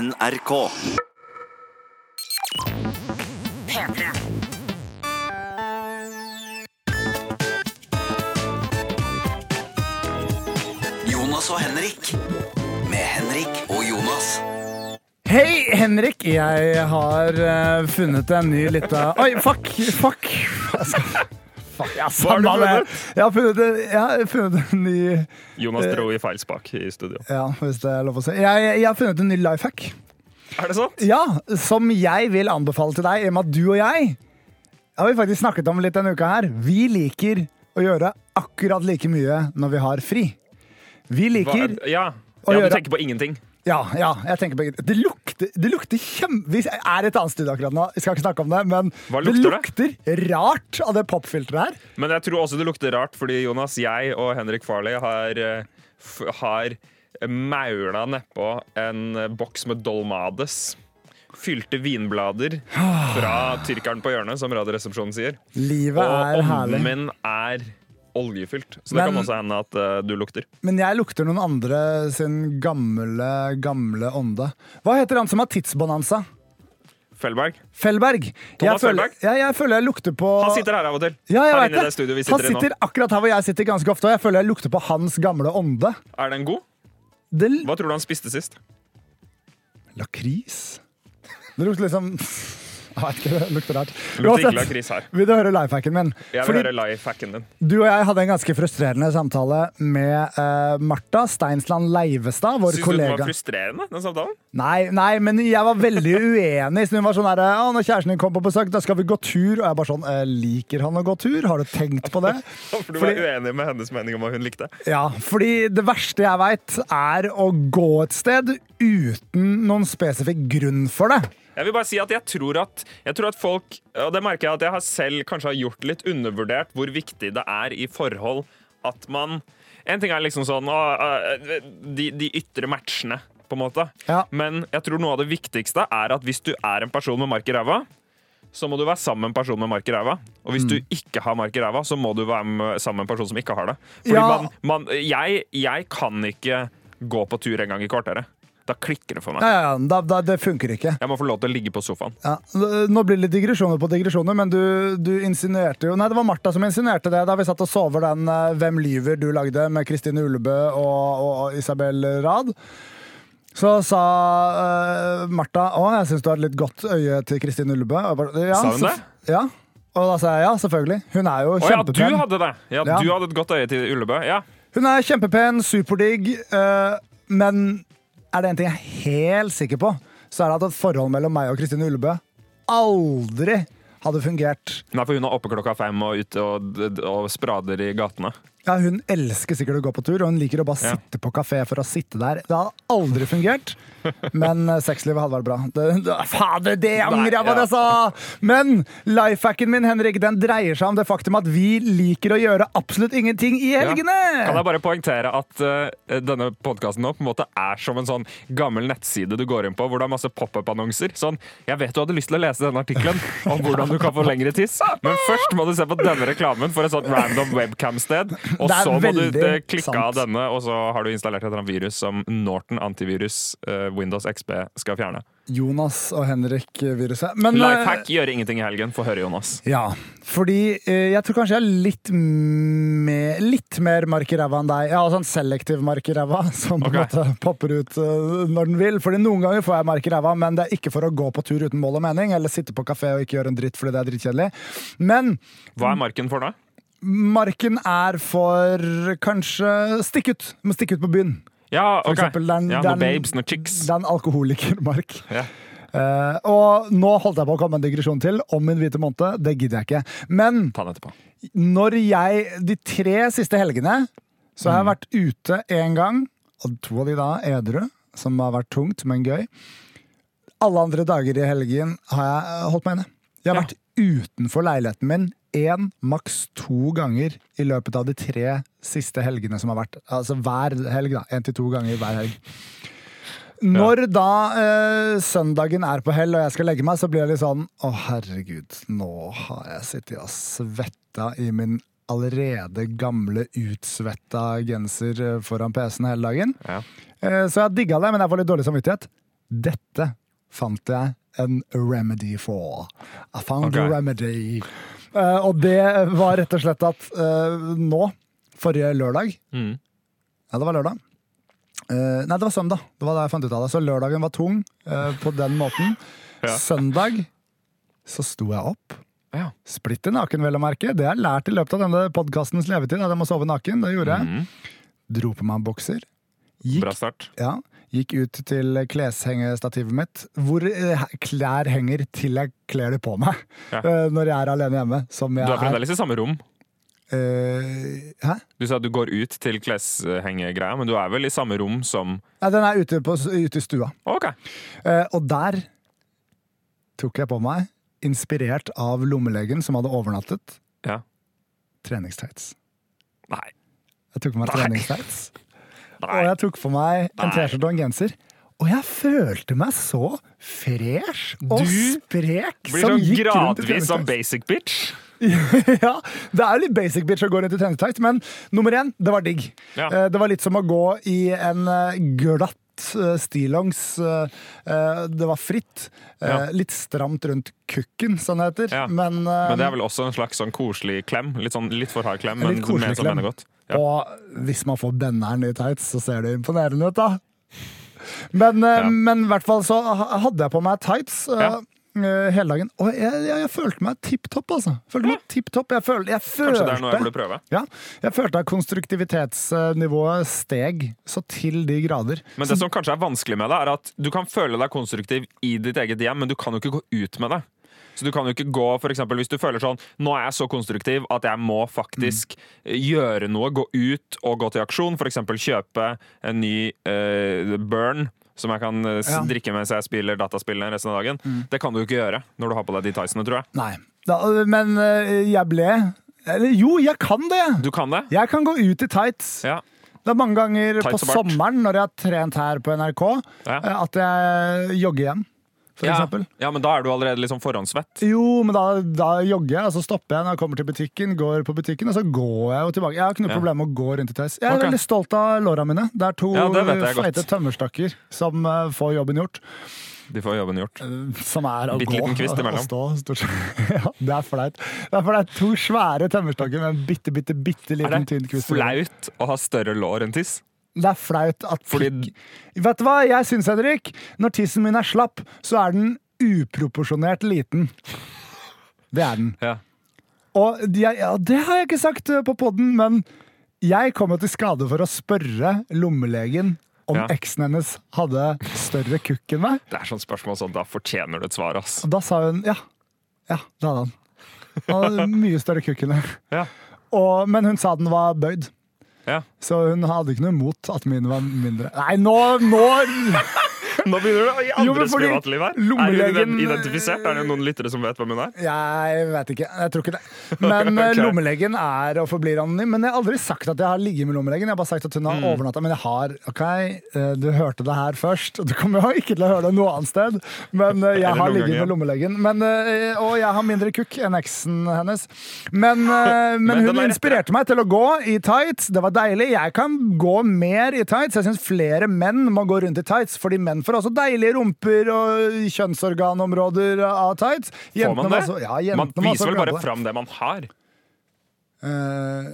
NRK. P3. Jonas og Henrik. Med Henrik og Jonas. Hei, Henrik. Jeg har eh, funnet en ny lita Oi, fuck! Fuck! Fuck ja, samme har du funnet? Jeg har funnet, en, jeg har funnet en ny Jonas dro i feil spak i studio. Ja, hvis det er lov å si. Jeg, jeg har funnet en ny life hack. Er det sant? Ja, som jeg vil anbefale til deg, i og med at du og jeg har vi faktisk snakket om litt denne uka her. Vi liker å gjøre akkurat like mye når vi har fri. Vi Hva, liker ja. Å ja, gjøre- du tenker på ingenting. Ja, ja, jeg tenker på Det lukter, det lukter kjempe... Vi er et annet studio akkurat nå, jeg skal ikke snakke om det, men Hva det lukter det? rart av det popfilteret her. Men jeg tror også det lukter rart, fordi Jonas, jeg og Henrik Farley har, eh, har maula nedpå en boks med dolmades. Fylte vinblader fra tyrkeren på hjørnet, som Radioresepsjonen sier. Livet er herlig. Og ånden min er oljefylt. Så det Men- kan også hende at uh, du lukter. Men jeg lukter noen andre sin gamle, gamle ånde. Hva heter han som har tidsbonanza? Fellberg. Fellberg. Thomas jeg føler, Fellberg? ja, jeg føler jeg lukter på Han sitter her av og til. ja, jeg her inne i det. studioet vi Han sitter i nå. sitter akkurat her hvor jeg sitter ganske ofte, og jeg føler jeg lukter på hans gamle ånde. Er den god? Det Hva tror du han spiste sist? Lakris? Det lukter liksom Jeg vet ikke, det lukter rart. Uansett. Vil du høre lifehacken min? Jeg vil Fordi høre lifehacken din. du og jeg hadde en ganske frustrerende samtale med uh, Martha Steinsland Leivestad, vår Syns du den var frustrerende, den samtalen? Nei, nei, men jeg var veldig uenig. Så hun var sånn her, «Å, Når kjæresten din kom på besøk, da skal vi gå tur. Og jeg bare sånn «Eh, Liker han å gå tur? Har du tenkt på det? For du Fordi- var uenig med hennes mening om hva hun likte. Ja, fordi det verste jeg veit, er å gå et sted uten noen spesifikk grunn for det. Jeg vil bare si at jeg tror at, jeg tror at folk Og det merker jeg at jeg har selv kanskje har gjort litt undervurdert hvor viktig det er i forhold at man En ting er liksom sånn å, de, de ytre matchene, på en måte. Ja. Men jeg tror noe av det viktigste er at hvis du er en person med mark i ræva, så må du være sammen med en person med mark i ræva. Og hvis du ikke har mark i ræva, så må du være med, sammen med en person som ikke har det. Fordi Ja. man, man, jeg, jeg kan ikke gå på tur en gang i kvarteret. Da klikker det for meg. Ja, ja, ja, da, da, det funker ikke. Jeg må få lov til å ligge på sofaen. Ja. Nå blir det litt digresjoner på digresjoner, men du, du insinuerte jo Nei, det var Martha som insinuerte det da vi satt og så over den eh, Hvem lyver du lagde med Kristine Ullebø og, og Isabel Rad. Så sa uh, Martha å, jeg syns du har et litt godt øye til Kristine Ullebø. Ja, Sa hun det? Ja. Og da sa jeg ja, selvfølgelig. Hun er jo kjempepen. Å ja, du hadde det! Ja, Ja. Du hadde et godt øye til Ullebø. Ja. Hun er kjempepen, superdigg, uh, men er det en ting jeg er helt sikker på, så er det at et forhold mellom meg og Kristine Ullebø aldri hadde fungert. Nei, for hun er oppe klokka fem og ute og, og sprader i gatene. Ja, Hun elsker sikkert å gå på tur, og hun liker å bare Ja. sitte på kafé for å sitte der. Det hadde aldri fungert, men eh, sexlivet hadde vært bra. Det, det, fader, det angrer jeg på det jeg sa! Men lifehacken min Henrik, den dreier seg om det faktum at vi liker å gjøre absolutt ingenting i helgene! Kan jeg bare poengtere at uh, denne podkasten nå på en måte er som en sånn gammel nettside du går inn på, hvor det er masse pop-up-annonser. Sånn, jeg vet du hadde lyst til å lese denne artikkelen om hvordan du kan få lengre tiss, men først må du se på denne reklamen for et sånt random webcam-sted, og så må du eh, klikke av denne, og så har du installert et eller annet virus som Norton antivirus eh, Windows XP skal fjerne. Jonas og Henrik-viruset. Eh, Lifehack gjør ingenting i helgen. Få høre, Jonas. Ja, fordi eh, jeg tror kanskje jeg er litt, me litt mer mark i ræva enn deg. Jeg har sånn selektiv mark i ræva, som på en måte popper ut eh, når den vil. Fordi noen ganger får jeg mark i ræva, men det er ikke for å gå på tur uten mål og mening, eller sitte på kafé og ikke gjøre en dritt fordi det er drittkjedelig. Men Hva er marken for det? Marken er for kanskje Stikk ut! Må stikke ut på byen. Ja, For ok. eksempel, den- ja, den- noen babes, noen chicks. Det er en alkoholikermark. Ja. Eh, og nå holdt jeg på å komme med en digresjon til om min hvite måned. Det gidder jeg ikke. Men Ta den etterpå. når jeg De tre siste helgene så har jeg vært ute én gang, og to av de da edru, som har vært tungt, men gøy. Alle andre dager i helgen har jeg holdt meg inne. Jeg har Ja. vært utenfor leiligheten min én, maks to ganger i løpet av de tre siste helgene som har vært. Altså hver helg, da. Én til to ganger hver helg. Når da eh, søndagen er på hell og jeg skal legge meg, så blir jeg litt sånn Å, herregud, nå har jeg sittet og svetta i min allerede gamle, utsvetta genser eh, foran PC-en hele dagen. Ja. Eh, så jeg digga det, men jeg får litt dårlig samvittighet. Dette fant jeg en remedy for. I found okay. a remedy. Uh, og det var rett og slett at uh, nå, forrige lørdag Mm. Ja, det var lørdag. Uh, nei, det var søndag. Det var da jeg fant ut av det. Så lørdagen var tung på den måten. Ja. Søndag så sto jeg opp. Ja. Splitter naken, vel å merke. Det har jeg lært i løpet av denne podkastens levetid. At jeg må sove naken. Det gjorde jeg. Mm. Dro på meg en bokser. Gikk, Bra start. ja, gikk ut til kleshengestativet mitt, hvor eh, klær henger til jeg kler det på meg. Ja. eh, når jeg er alene hjemme. Du er fremdeles i samme rom. Uh, hæ? Du sa at du går ut til kleshengegreia, men du er vel i samme rom som Ja, den er ute, på, ute i stua. OK. Uh, og der tok jeg på meg, inspirert av lommelegen som hadde overnattet, Ja. treningstights. Nei. Jeg tok på meg Nei. og jeg tok på meg en. T-skjorte og en genser. Og jeg følte meg så fresh og Du sprek Blir som sånn gikk rundt i gradvis sånn treningstights. basic bitch. ja, det er litt basic bitch å gå rundt i treningstights, men nummer én, det var digg. Ja. Eh, Det var litt som å gå i en eh, glatt eh, stillongs. Det var fritt. Ja. Litt stramt rundt kukken, som det heter. Ja. Men, Men det er vel også en slags sånn koselig klem. Litt, sånn, litt for hard klem, men med som klem. mener godt. Ja. Og hvis man får benneren i tights, så ser det imponerende ut, da. Men, eh, Ja. men i hvert fall så hadde jeg på meg tights. eh, Ja. eh, Hele dagen. Og jeg, jeg, jeg følte meg tipp topp, altså. Følte meg tipp topp. Jeg, følte, jeg følte Kanskje det er noe jeg burde prøve. Ja, jeg følte at konstruktivitetsnivået steg så til de grader. Men det som kanskje er vanskelig med det, er at du kan føle deg konstruktiv i ditt eget hjem, men du kan jo ikke gå ut med det. Så du kan jo ikke gå, for eksempel, Hvis du føler sånn Nå er jeg så konstruktiv at jeg må faktisk mm. gjøre noe, gå ut og gå til aksjon. F.eks. kjøpe en ny uh, Burn som jeg kan eh, Ja. drikke mens jeg spiller dataspillene resten av dagen. Det kan du jo ikke gjøre når du har på deg de tightsene, tror jeg. Nei. Da, men jeg ble Eller jo, jeg kan det! Du kan det? Jeg kan gå ut i tights. Ja. Det er mange ganger på sommeren når jeg har trent her på NRK, Ja. at jeg jogger hjem, for ja. eksempel. ja, men da er du allerede sånn forhåndssvett. Jo, men da, da jogger jeg, og så stopper jeg når jeg kommer til butikken, går på butikken, og så går jeg jo tilbake. Jeg har ikke noe Ja. problem med å gå rundt i tights. Jeg er okay. veldig stolt av låra mine. Det er to Ja, det feite tømmerstakker som uh, får jobben gjort. De får jobben gjort. Som er å Bitte gå liten kvist imellom. stå. Ja, det er flaut. Det er flaut. To svære tømmerstakker med en bitte, bitte, bitte liten tynn kvist. Er det flaut å ha større lår enn tiss? Det er flaut at Fordi- Vet du hva jeg syns, Henrik? Når tissen min er slapp, så er den uproporsjonert liten. Det er den. Ja. Og de, ja, det har jeg ikke sagt eh, på poden, men jeg kom jo til skade for å spørre lommelegen om Ja. eksen hennes hadde større kukk enn meg. Det er sånn spørsmål sånn, da fortjener du et svar, ass. Og da sa hun ja. Ja, det hadde han. Han hadde mye større kukk enn meg. Ja. Og, men hun sa den var bøyd. Ja. Så hun hadde ikke noe imot at min var mindre. Nei, nå, nå Nå begynner du i Jo, andres fordi privatliv her. Er lommelegen- hun identifisert? Er det noen lyttere som vet hvem hun er? Jeg vet ikke. Jeg tror ikke det. Men okay. Ok. lommelegen er og forblir anonym. Men jeg har aldri sagt at jeg har ligget med lommelegen. Jeg har bare sagt at hun har Mm. overnatta. Men jeg har OK, eh, du hørte det her først. og Du kommer jo ikke til å høre det noe annet sted. Men eh, jeg har ligget med lommelegen. Men, eh, og jeg har mindre kukk enn eksen hennes. Men, eh, men, Men hun er inspirerte meg til å gå i tights. Det var deilig. Jeg kan gå mer i tights. Jeg syns flere menn må gå rundt i tights, fordi menn får også deilige rumper og kjønnsorganområder av tights. Får man det? også- ja, man jentene viser vel bare fram det man har. Uh,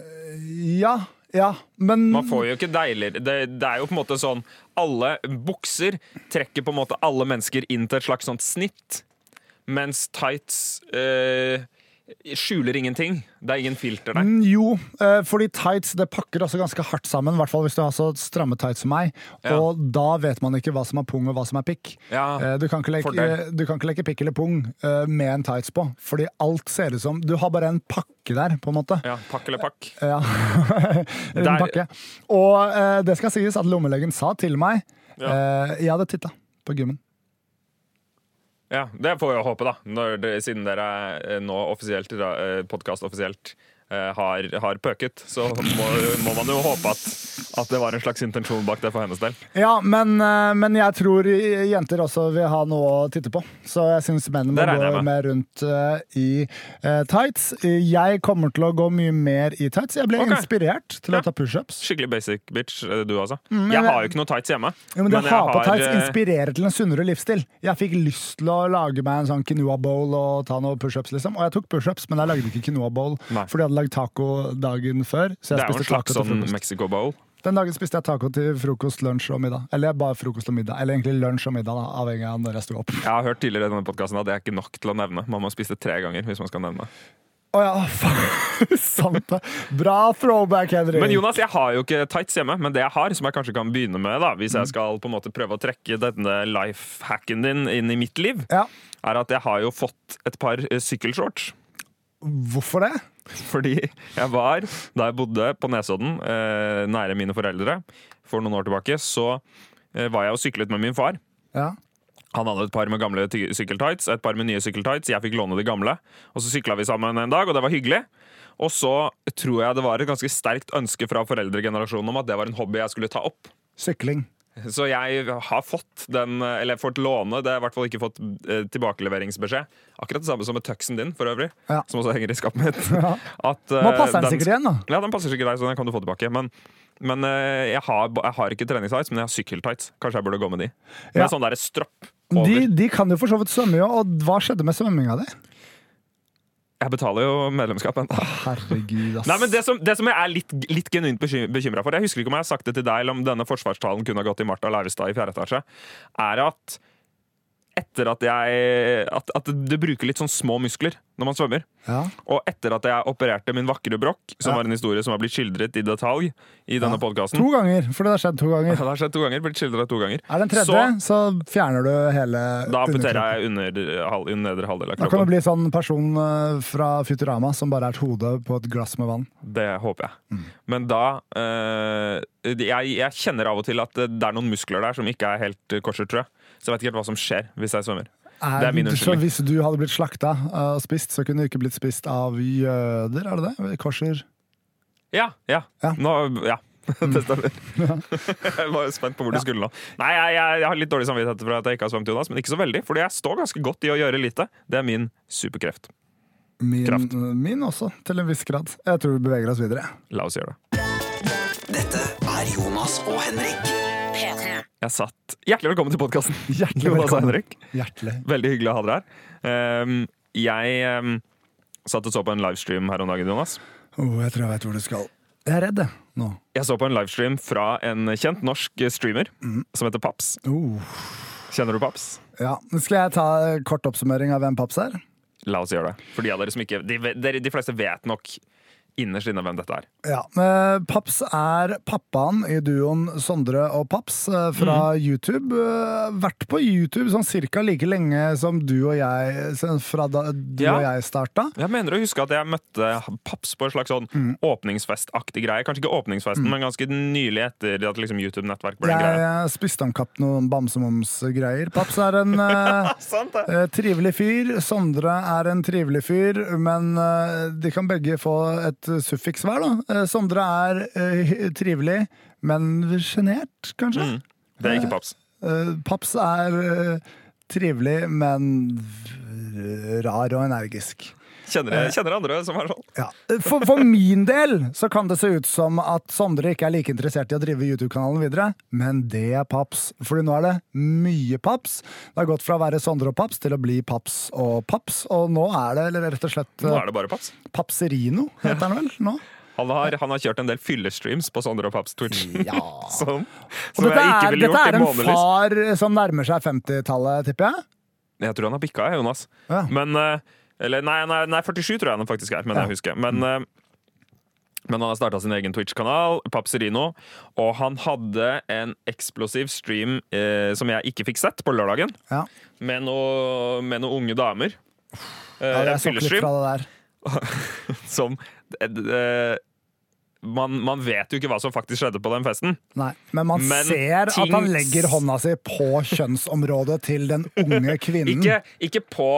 ja, ja, men Man får jo ikke deiligere det, det er jo på en måte sånn Alle bukser trekker på en måte alle mennesker inn til et slags sånt snitt, mens tights eh, skjuler ingenting. Det er ingen filter der. Mm, Jo, eh, fordi tights det pakker også ganske hardt sammen, i hvert fall hvis du har så stramme tights som meg. Ja. Og da vet man ikke hva som er pung og hva som er pikk. Ja, Eh, Du kan, ikke leke, du kan ikke leke pikk eller pung eh, med en tights på, fordi alt ser ut som Du har bare en pakke der, på en måte. Ja, pakk eller pakk. Ja. en pakke. Og det skal sies at lommelegen sa til meg Ja. Jeg hadde titta på gymmen. Ja, Det får jeg håpe, da. Det, siden dere er eh, nå offisielt, podkast offisielt eh, har, har pøket. Så må, må man jo håpe at, at det var en slags intensjon bak det for hennes del. Ja, men, eh, men jeg tror jenter også vil ha noe å titte på. Så jeg syns menn må gå med. mer rundt uh, i uh, tights. Jeg kommer til å gå mye mer i tights. Jeg ble okay. inspirert til Ja. å ta pushups. Skikkelig basic bitch, eh, du altså. Mm, jeg har jo ikke noe tights hjemme. Ja, men det å ha på har, tights eh, inspirerer til en sunnere livsstil. Jeg fikk lyst til å lage meg en sånn quinoa bowl og ta noen pushups, liksom. Og jeg tok pushups, men jeg lagde ikke quinoa bowl Nei. fordi jeg hadde lagd taco dagen før. Så jeg Det er jo en slags sånn. Mexico bowl. Den dagen spiste jeg taco til frokost, lunsj og middag. Eller bare frokost og middag. Eller egentlig lunsj og middag, da, avhengig av når jeg sto opp. Jeg har hørt tidligere i denne podcasten at det er ikke nok til å nevne. Man må spise det tre ganger hvis man skal nevne. Å ja, faen. Sant det. Bra throwback, Henrik. Men Jonas, jeg har jo ikke tights hjemme, men det jeg har, som jeg kanskje kan begynne med, da, hvis jeg skal på en måte prøve å trekke denne life-hacken din inn i mitt liv, Ja, er at jeg har jo fått et par eh, sykkelshorts. hvorfor det? Fordi jeg var, da jeg bodde på Nesodden, eh, nære mine foreldre, for noen år tilbake, så eh, var jeg og syklet med min far. Ja. Han hadde et par med gamle sykkeltights, et par med nye sykkeltights. Jeg fikk låne de gamle. Og så sykla vi sammen en dag, og det var hyggelig. Og så tror jeg det var et ganske sterkt ønske fra foreldregenerasjonen om at det var en hobby jeg skulle ta opp. Sykling. Så jeg har fått den, eller fått låne, det har jeg i hvert fall ikke fått eh, tilbakeleveringsbeskjed. Akkurat det samme som med tuxen din, for øvrig, Ja. som også henger i skapet mitt. Ja. At, eh, Nå passer den sikkert igjen, da. Ja, den passer sikkert deg, så den kan du få tilbake. Men, men eh, jeg, har, jeg har ikke treningstights, men jeg har sykkeltights. Kanskje jeg burde gå med de. Med Ja. sånn derre stropp over. De, de kan jo for så vidt svømme, jo. Og hva skjedde med svømminga di? Jeg betaler jo medlemskap ennå. Herregud, ass. Nei, men det som, det som jeg er litt, litt genuint bekymra for, jeg husker ikke om jeg har sagt det til deg, eller om denne forsvarstalen kunne ha gått til Martha Leivestad i fjerde etasje, er at etter at jeg at, at det bruker litt sånn små muskler når man svømmer. Ja. Og etter at jeg opererte min vakre brokk, som Ja. var en historie som har blitt skildret i detalj i denne Ja. podkasten To ganger, for det har skjedd to ganger. Det har skjedd to ganger. Blitt skildret to ganger. Er det en tredje, så, fjerner du hele Da amputerer jeg under, halv, under nedre halvdel av Da kan du kroppen. bli sånn person eh, fra Futurama som bare er et hode på et glass med vann. Det håper jeg. Mm. Men da øh, jeg, jeg kjenner av og til at det er noen muskler der som ikke er helt korset, tror jeg. Så jeg vet ikke helt hva som skjer hvis jeg svømmer. Det er min unnskyldning. hvis du hadde blitt slakta eh, og spist, så kunne du ikke blitt spist av jøder, er det det? Korser? Ja, ja. Ja. Nå, ja. Det stemmer. jeg var spent på hvor du skulle nå. Nei, jeg, jeg, jeg har litt dårlig samvittighet for at jeg ikke har svømt, Jonas, men ikke så veldig. Fordi jeg står ganske godt i å gjøre lite. Det er min superkreft. Min, Kraft. min også, til en viss grad. Jeg tror vi beveger oss videre. La oss gjøre det. Dette er Jonas og Henrik. P3. Jeg satt Hjertelig velkommen til podkasten. Hjertelig velkommen. Henrik. Hjertelig. Veldig hyggelig å ha dere her. Um, jeg um, satt og så på en livestream her om dagen, Jonas. Oh, jeg tror jeg vet hvor du skal. Jeg er redd, jeg, nå. Jeg så på en livestream fra en kjent norsk streamer som heter Paps. Oh. Kjenner du Paps? Ja. Skal jeg ta kort oppsummering av hvem Paps er? La oss gjøre det. For de av dere som ikke De, de, de fleste vet nok innerst inne hvem dette er. Ja, eh, Paps er pappaen i duoen Sondre og Paps fra fra YouTube. Eh, vært på YouTube sånn cirka like lenge som du og jeg, fra da du Ja. og jeg starta. Jeg mener å huske at jeg møtte Paps på en slags sånn Mm. åpningsfestaktig greie. Kanskje ikke åpningsfesten, men ganske nylig etter at liksom YouTube-nettverk ble en greie. Jeg spiste om kapp noen bamsemums-greier. Paps er en eh, Sant eh, trivelig fyr. Sondre er en trivelig fyr, men eh, de kan begge få et suffiks hver, da. Eh, Sondre er eh, trivelig, men sjenert, kanskje. Mm. Det er ikke Paps. Eh, Paps er eh, trivelig, men rar og energisk. Kjenner, kjenner andre som er sånn. Ja. For, for min del så kan det se ut som at Sondre ikke er like interessert i å drive YouTube-kanalen videre, men det er Paps. Fordi nå er det mye Paps. Det har gått fra å være Sondre og Paps til å bli Paps og Paps, og nå er det eller rett og slett Nå eh, er det bare Paps. Papserino, heter han vel nå? Han har, han har kjørt en del fyllestreams på Sondre og Paps Twitch. Ja. som som dette jeg er, dette er en far som nærmer seg 50-tallet, tipper jeg. Jeg tror han har bikka, Jonas. Ja. Men eh, Eller nei, nei, nei, 47 tror jeg han faktisk er, men jeg husker. Men, eh, men han har starta sin egen Twitch-kanal, Papserino, og han hadde en eksplosiv stream eh, som jeg ikke fikk sett, på lørdagen, Ja. med noen med noen unge damer. Eh, Ja, jeg så litt fra det der. som eh, man, man vet jo ikke hva som faktisk skjedde på den festen. Nei, men man Men ser ting- at han legger hånda si på kjønnsområdet til den unge kvinnen. Ikke, ikke på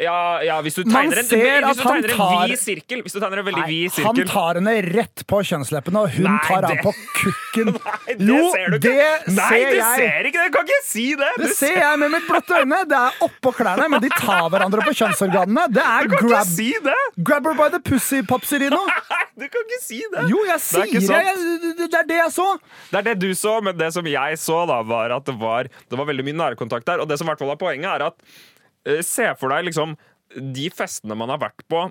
Ja, ja, hvis du tegner en, hvis du tegner en tar- vid sirkel Hvis du tegner en veldig Nei, vid han tar henne rett på kjønnsleppene, og hun Nei, tar det- han på kukken. Nei, det jo, ser du ikke. det Nei, ser du ser ikke det! Du kan ikke si det! Det ser jeg med mitt blotte øyne. Det er oppå klærne, men de tar hverandre på kjønnsorganene. Det er grab, si det! grabber by the pussy, Popsirino Nei, du kan ikke si det! Jo, jeg er sier det. sant. Jeg- Det er det jeg så. Det er det du så, men det som jeg så, da, var at det var, det var veldig mye nærkontakt der. Og det som i hvert fall er poenget, er at se for deg liksom de festene man har vært på,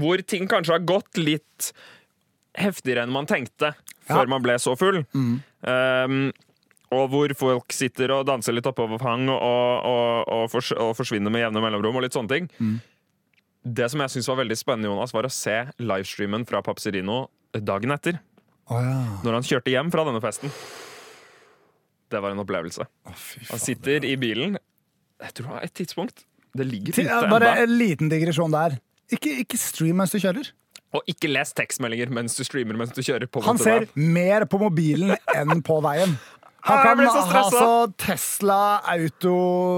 hvor ting kanskje har gått litt heftigere enn man tenkte før man ble så full. Um, og hvor folk sitter og danser litt oppover fang og, og, og, fors og forsvinner med jevne mellomrom og litt sånne ting. Det som jeg synes var veldig spennende, Jonas, var å se livestreamen fra Papserino dagen etter når han kjørte hjem fra denne festen. Det var en opplevelse. Han sitter i bilen. Jeg tror det var et tidspunkt. Det ligger Til- ute Bare ennå. en liten digresjon der. Ikke, ikke stream mens du kjører. Og ikke les tekstmeldinger mens du streamer mens du kjører. på Han ser mer på mobilen enn på veien. Han kan så ha så Tesla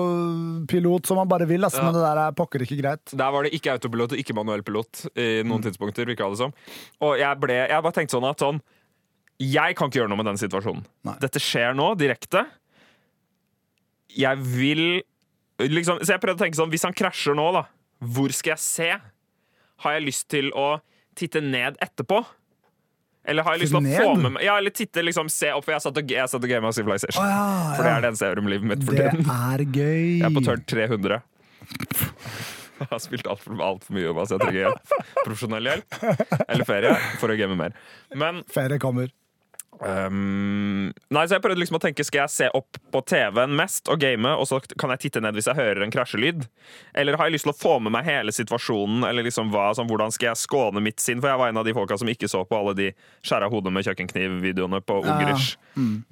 autopilot som han bare vil, altså, Ja. men det der er pokker ikke greit. Der var det ikke autopilot og ikke manuell pilot i Mm. noen tidspunkter. det som. Og jeg, ble, jeg bare tenkte sånn at sånn Jeg kan ikke gjøre noe med den situasjonen. Nei. Dette skjer nå, direkte. Jeg vil liksom, Så jeg prøvde å tenke sånn Hvis han krasjer nå, da, hvor skal jeg se? Har jeg lyst til å titte ned etterpå? Eller har jeg lyst til å få med meg Ja, eller titte liksom, se opp, for jeg satt og, jeg satt og gama Civilization. Oh, ja, For det er det eneste om livet mitt for Det tiden. er gøy. Jeg er på tørn 300. Jeg har spilt altfor alt for mye, så Jeg trenger hjelp. Profesjonell hjelp. Eller ferie for å game mer. Men Ferie kommer. Ehm, nei, så jeg prøvde liksom å tenke Skal jeg se opp på TV-en mest og game, og så kan jeg titte ned hvis jeg hører en krasjelyd? Eller har jeg lyst til å få med meg hele situasjonen? Eller liksom hva, sånn, Hvordan skal jeg skåne mitt sinn? For jeg var en av de folka som ikke så på alle de skjæra hodet med kjøkkenkniv-videoene på Ja. Ungrish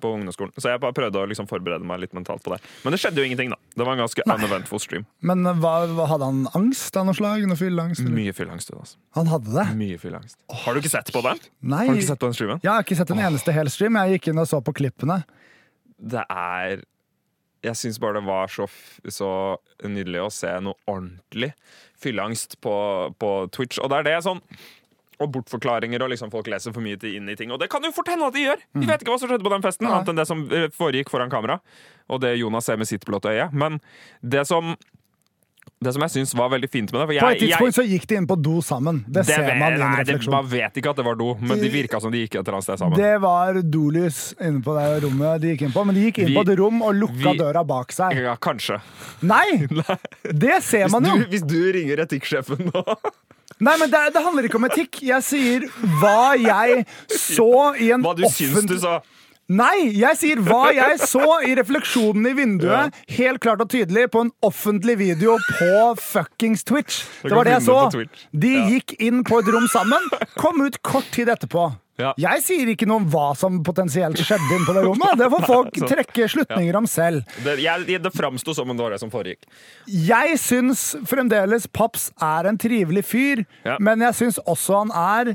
på ungdomsskolen. Så jeg bare prøvde å liksom forberede meg litt mentalt på det. Men det skjedde jo ingenting, da. Det var en ganske uneventful stream. Men hva, hva hadde han angst av noe slag? Noe fylleangst? Mye fylleangst. Altså. Han hadde det? Mye fylleangst. Har du ikke sett på den? Nei. Har du ikke sett på den streamen? Jeg har ikke sett den eneste hel stream. Jeg gikk inn og så på klippene. det er Jeg syns bare det var så, så nydelig å se noe ordentlig fylleangst på, på Twitch. Og det er det sånn og bortforklaringer, og liksom folk leser for mye inn i ting. Og det kan jo fort hende at de gjør! Vi vet ikke hva som skjedde på den festen, annet enn det som eh, foregikk foran kamera. Og det Jonas ser med sitt blåtte øye. Men det som, det som jeg syns var veldig fint med det jeg, På et tidspunkt jeg, så gikk de inn på do sammen. Det, ser vet- man en refleksjon. Man vet ikke at det var do, men det virka som de gikk et eller annet sted sammen. Det var dolys inne på det rommet de gikk inn på. Men de gikk inn Vi- på et rom og lukka vi- døra bak seg. Ja, kanskje. Nei! Det ser man jo. hvis du ringer etikksjefen nå Nei, men det, det handler ikke om etikk. Jeg sier hva jeg så i en Hva du syns du sa. Nei, jeg sier hva jeg så i refleksjonen i vinduet, helt klart og tydelig, på en offentlig video på fuckings Twitch. Det var det jeg så. De Ja. gikk inn på et rom sammen, kom ut kort tid etterpå. Ja. Jeg sier ikke noe om hva som potensielt skjedde inn på det rommet. Det får folk trekke slutninger om selv. Det, jeg, det framsto som om det var det som foregikk. Jeg syns fremdeles Paps er en trivelig fyr, Ja. men jeg syns også han er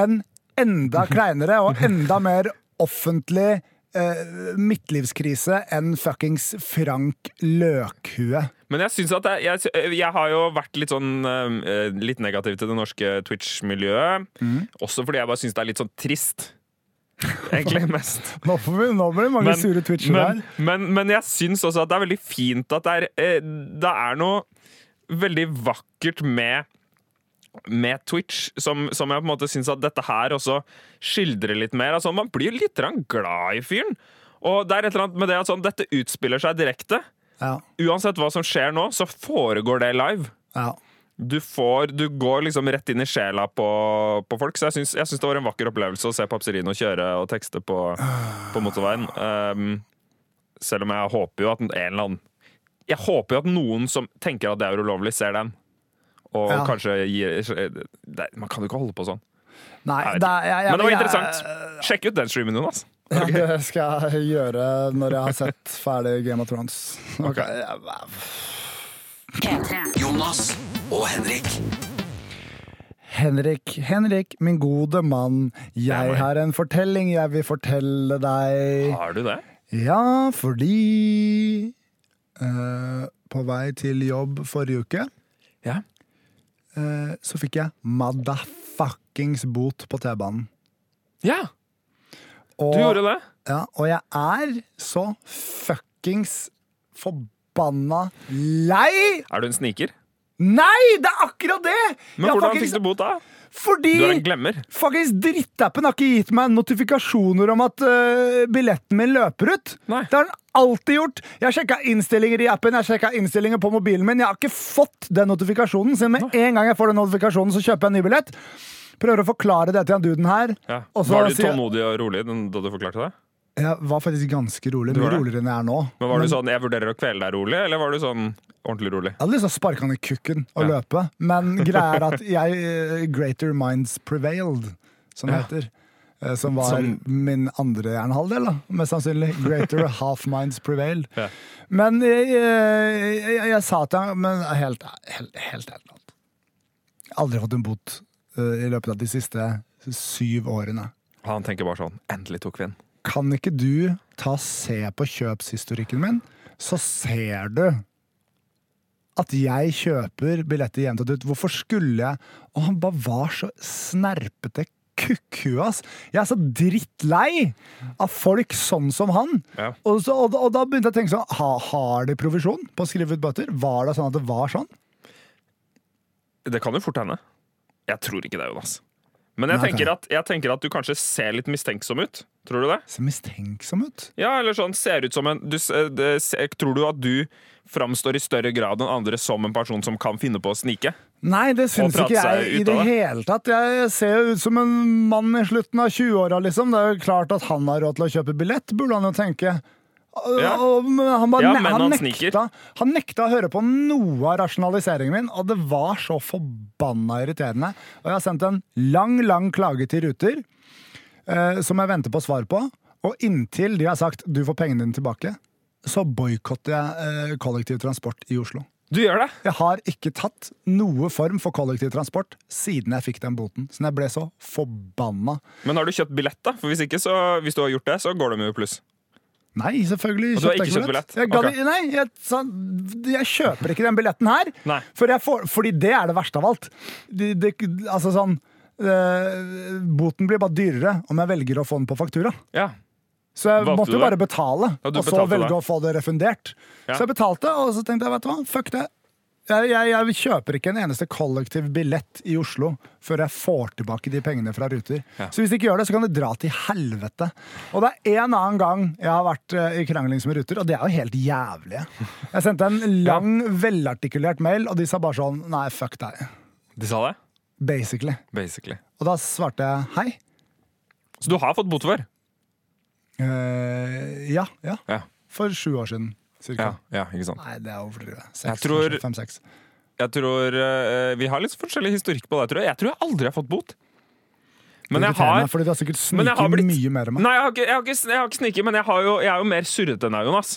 en enda kleinere og enda mer offentlig eh, midtlivskrise enn fuckings Frank Løkhue. Men jeg synes at jeg, jeg, jeg har jo vært litt sånn eh, Litt negativ til det norske Twitch-miljøet. Mm. Også fordi jeg bare syns det er litt sånn trist. Egentlig mest. Nå, vi, nå blir det mange sure Twitcher men, her. men, men jeg syns også at det er veldig fint at det er, eh, det er noe veldig vakkert med med Twitch, som, som jeg på en måte syns at dette her også skildrer litt mer. Altså, man blir litt glad i fyren. Og det er et eller annet med det at sånn, dette utspiller seg direkte. Ja, Uansett hva som skjer nå, så foregår det live. ja. Du, får, du går liksom rett inn i sjela på, på folk. Så jeg syns det var en vakker opplevelse å se Papserino kjøre og tekste på, på motorveien. Um, selv om jeg håper jo at en eller annen Jeg håper jo at noen som tenker at det er ulovlig, ser den. Og Ja. kanskje gir det, Man kan jo ikke holde på sånn. Nei, det er, jeg, jeg, Men det var jeg- interessant. Sjekk ut den streamen, Jonas. Ja, det skal jeg gjøre når jeg har sett ferdig Game of Thrones. Ok, P3. Jonas og Henrik. Henrik, Henrik, min gode mann. Jeg har en fortelling jeg vil fortelle deg. Har du det? Ja, fordi eh, På på vei til jobb forrige uke, Ja. Eh, så fikk jeg motherfuckings bot på T-banen. ja, Og, du gjorde det. Ja, og jeg er så fuckings forbanna lei! Er du en sniker? Nei, det er akkurat det! Men hvordan faktisk, fikk du bot da? Fordi Du er en glemmer. faktisk drittappen har ikke gitt meg notifikasjoner om at uh, billetten min løper ut. Nei. Det har den alltid gjort. Jeg har sjekka innstillinger i appen, jeg har sjekket innstillinger på mobilen min. Jeg har ikke fått den notifikasjonen, så med en gang jeg får den notifikasjonen, så kjøper jeg en ny billett. Prøver å forklare det til han duden her. Ja. Var du tålmodig og rolig da du forklarte det? Jeg var faktisk ganske rolig. Mye roligere enn jeg er nå. Men Var du sånn 'jeg vurderer å kvele deg rolig', eller var du sånn ordentlig rolig? Jeg hadde lyst til å sparke han i kukken og Ja. løpe, men greia er at jeg eh, Greater minds prevailed, som det Ja. heter. Eh, Som var Som- min andre jernhalvdel, da, mest sannsynlig. Greater half minds prevailed. Ja. Men jeg, jeg, jeg, jeg sa til ham Men helt helt, helt ærlig Aldri fått en bot uh, i løpet av de siste syv årene. Han tenker bare sånn 'endelig tok vi den'. Kan ikke du ta se på kjøpshistorikken min, så ser du at jeg kjøper billetter jevnt og ut. Hvorfor skulle jeg Og han bare var så snerpete kukkhue, ass. Jeg er så drittlei av folk sånn som han. Ja. Og, så, og, og da begynte jeg å tenke sånn ha, Har de provisjon på å skrive ut bøter? Var det sånn at det var sånn? Det kan jo fort hende. Jeg tror ikke det, Jonas. Men jeg Nei, tenker, at, jeg tenker at du kanskje ser litt mistenksom ut. Tror du det? Ser mistenksom ut. Ja, eller sånn ser ut som en du, eh, det, ser, Tror du at du framstår i større grad enn andre som en person som kan finne på å snike? Nei, det syns ikke jeg i det det. hele tatt. Jeg ser jo ut som en mann i slutten av 20-åra, liksom. Det er jo klart at han har råd til å kjøpe billett, burde han jo tenke. Ja. Han, bare, Ja, han, han nekta, han nekta å høre på noe av rasjonaliseringen min, og det var så forbanna irriterende. Og jeg har sendt en lang, lang klage til Ruter, eh, som jeg venter på svar på. Og inntil de har sagt 'du får pengene dine tilbake', så boikotter jeg eh, kollektivtransport i Oslo. Du gjør det? Jeg har ikke tatt noe form for kollektivtransport siden jeg fikk den boten. Så jeg ble så forbanna. Men har du kjøpt billett, da? For hvis ikke, så, hvis du har gjort det, så går det med pluss. Nei, selvfølgelig Og du har ikke kjøpt billett? Jeg, okay. Nei, jeg, så, jeg kjøper ikke den billetten her. For får, fordi det er det verste av alt. Det, det, altså sånn Boten blir bare dyrere om jeg velger å få den på faktura. Ja. Så jeg Valgte måtte jo bare betale, Ja, og så velge det. å få det refundert. Ja. Så jeg betalte, og så tenkte jeg, vet du hva, fuck det. Jeg, jeg, jeg kjøper ikke en eneste kollektiv billett i Oslo før jeg får tilbake de pengene fra Ruter. Ja. Så hvis de ikke gjør det, så kan det dra til helvete. Og det er en annen gang jeg har vært eh, i kranglings med Ruter, og det er jo helt jævlig. Jeg sendte en lang, velartikulert mail, og de sa bare sånn Nei, fuck deg. De sa det? Basically. Basically. Og da svarte jeg hei. Så du har fått bot før? Eh, ja, ja. Ja. For sju år siden, cirka. Ja, ja ikke sant. Nei, det er å overdrive. Jeg Seks, tror- kanskje. Fem-seks. Jeg tror eh, Vi har litt forskjellig historikk på det, tror jeg. Jeg tror jeg aldri har fått bot. Men jeg har Fordi du har sikkert men jeg har sniket blitt- mye mer enn meg. Nei, jeg har ikke, jeg har ikke, jeg har ikke sniket, men jeg, har jo, jeg er jo mer surrete enn deg, Jonas.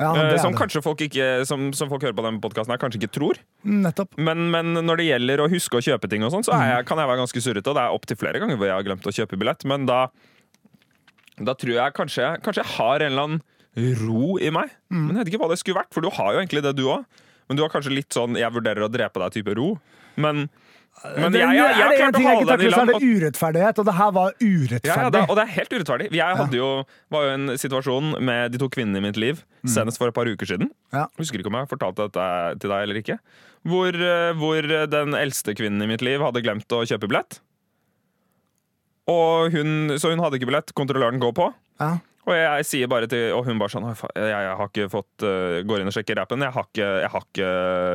Ja, det Eh, er som det. kanskje folk ikke Som, som folk hører på denne podkasten kanskje ikke tror. Nettopp. Men, men når det gjelder å huske å kjøpe ting, og sånn, så er Mm. jeg, kan jeg være ganske surrete. Og det er opptil flere ganger hvor jeg har glemt å kjøpe billett. Men da, da tror jeg kanskje, kanskje jeg har en eller annen ro i meg. Mm. Men jeg vet ikke hva det skulle vært, for du har jo egentlig det, du òg. Men du har kanskje litt sånn 'jeg vurderer å drepe deg'-type ro. Men, men Det- jeg, jeg, jeg, det å jeg ikke holde den i takler, så er det urettferdighet, og det her var Ja, ja, urettferdig. det, og det er helt urettferdig. Jeg jo, var jo i en situasjon med de to kvinnene i mitt liv senest for et par uker siden. Mm. Ja. Husker ikke om jeg fortalte dette til deg eller ikke. Hvor, eh, hvor den eldste kvinnen i mitt liv hadde glemt å kjøpe billett. Hun, så hun hadde ikke billett. Kontrolløren går på. Ja. Og jeg sier bare til Og hun bare sånn jeg, jeg har ikke fått eh, Går inn og sjekker rappen. Jeg har ikke, jeg har ikke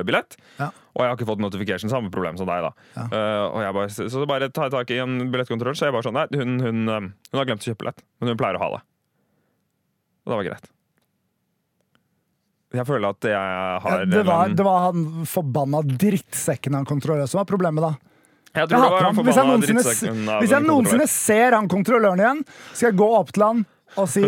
billett. Ja. Og jeg har ikke fått notification. Samme problem som deg, da. Ja. Uh, og jeg bare, så bare tar jeg tak i en billettkontroll, så jeg bare sånn Nei, hun, hun, eh, hun har glemt å kjøpe billett, men hun pleier å ha det. Og det var greit. Jeg føler at jeg Ja, har det, var, det var han forbanna drittsekken han kontrollerte som var problemet, da. Jeg Jeg tror det var han. han Hvis jeg noensinne, hvis jeg noensinne ser han kontrolløren igjen, skal jeg gå opp til han og si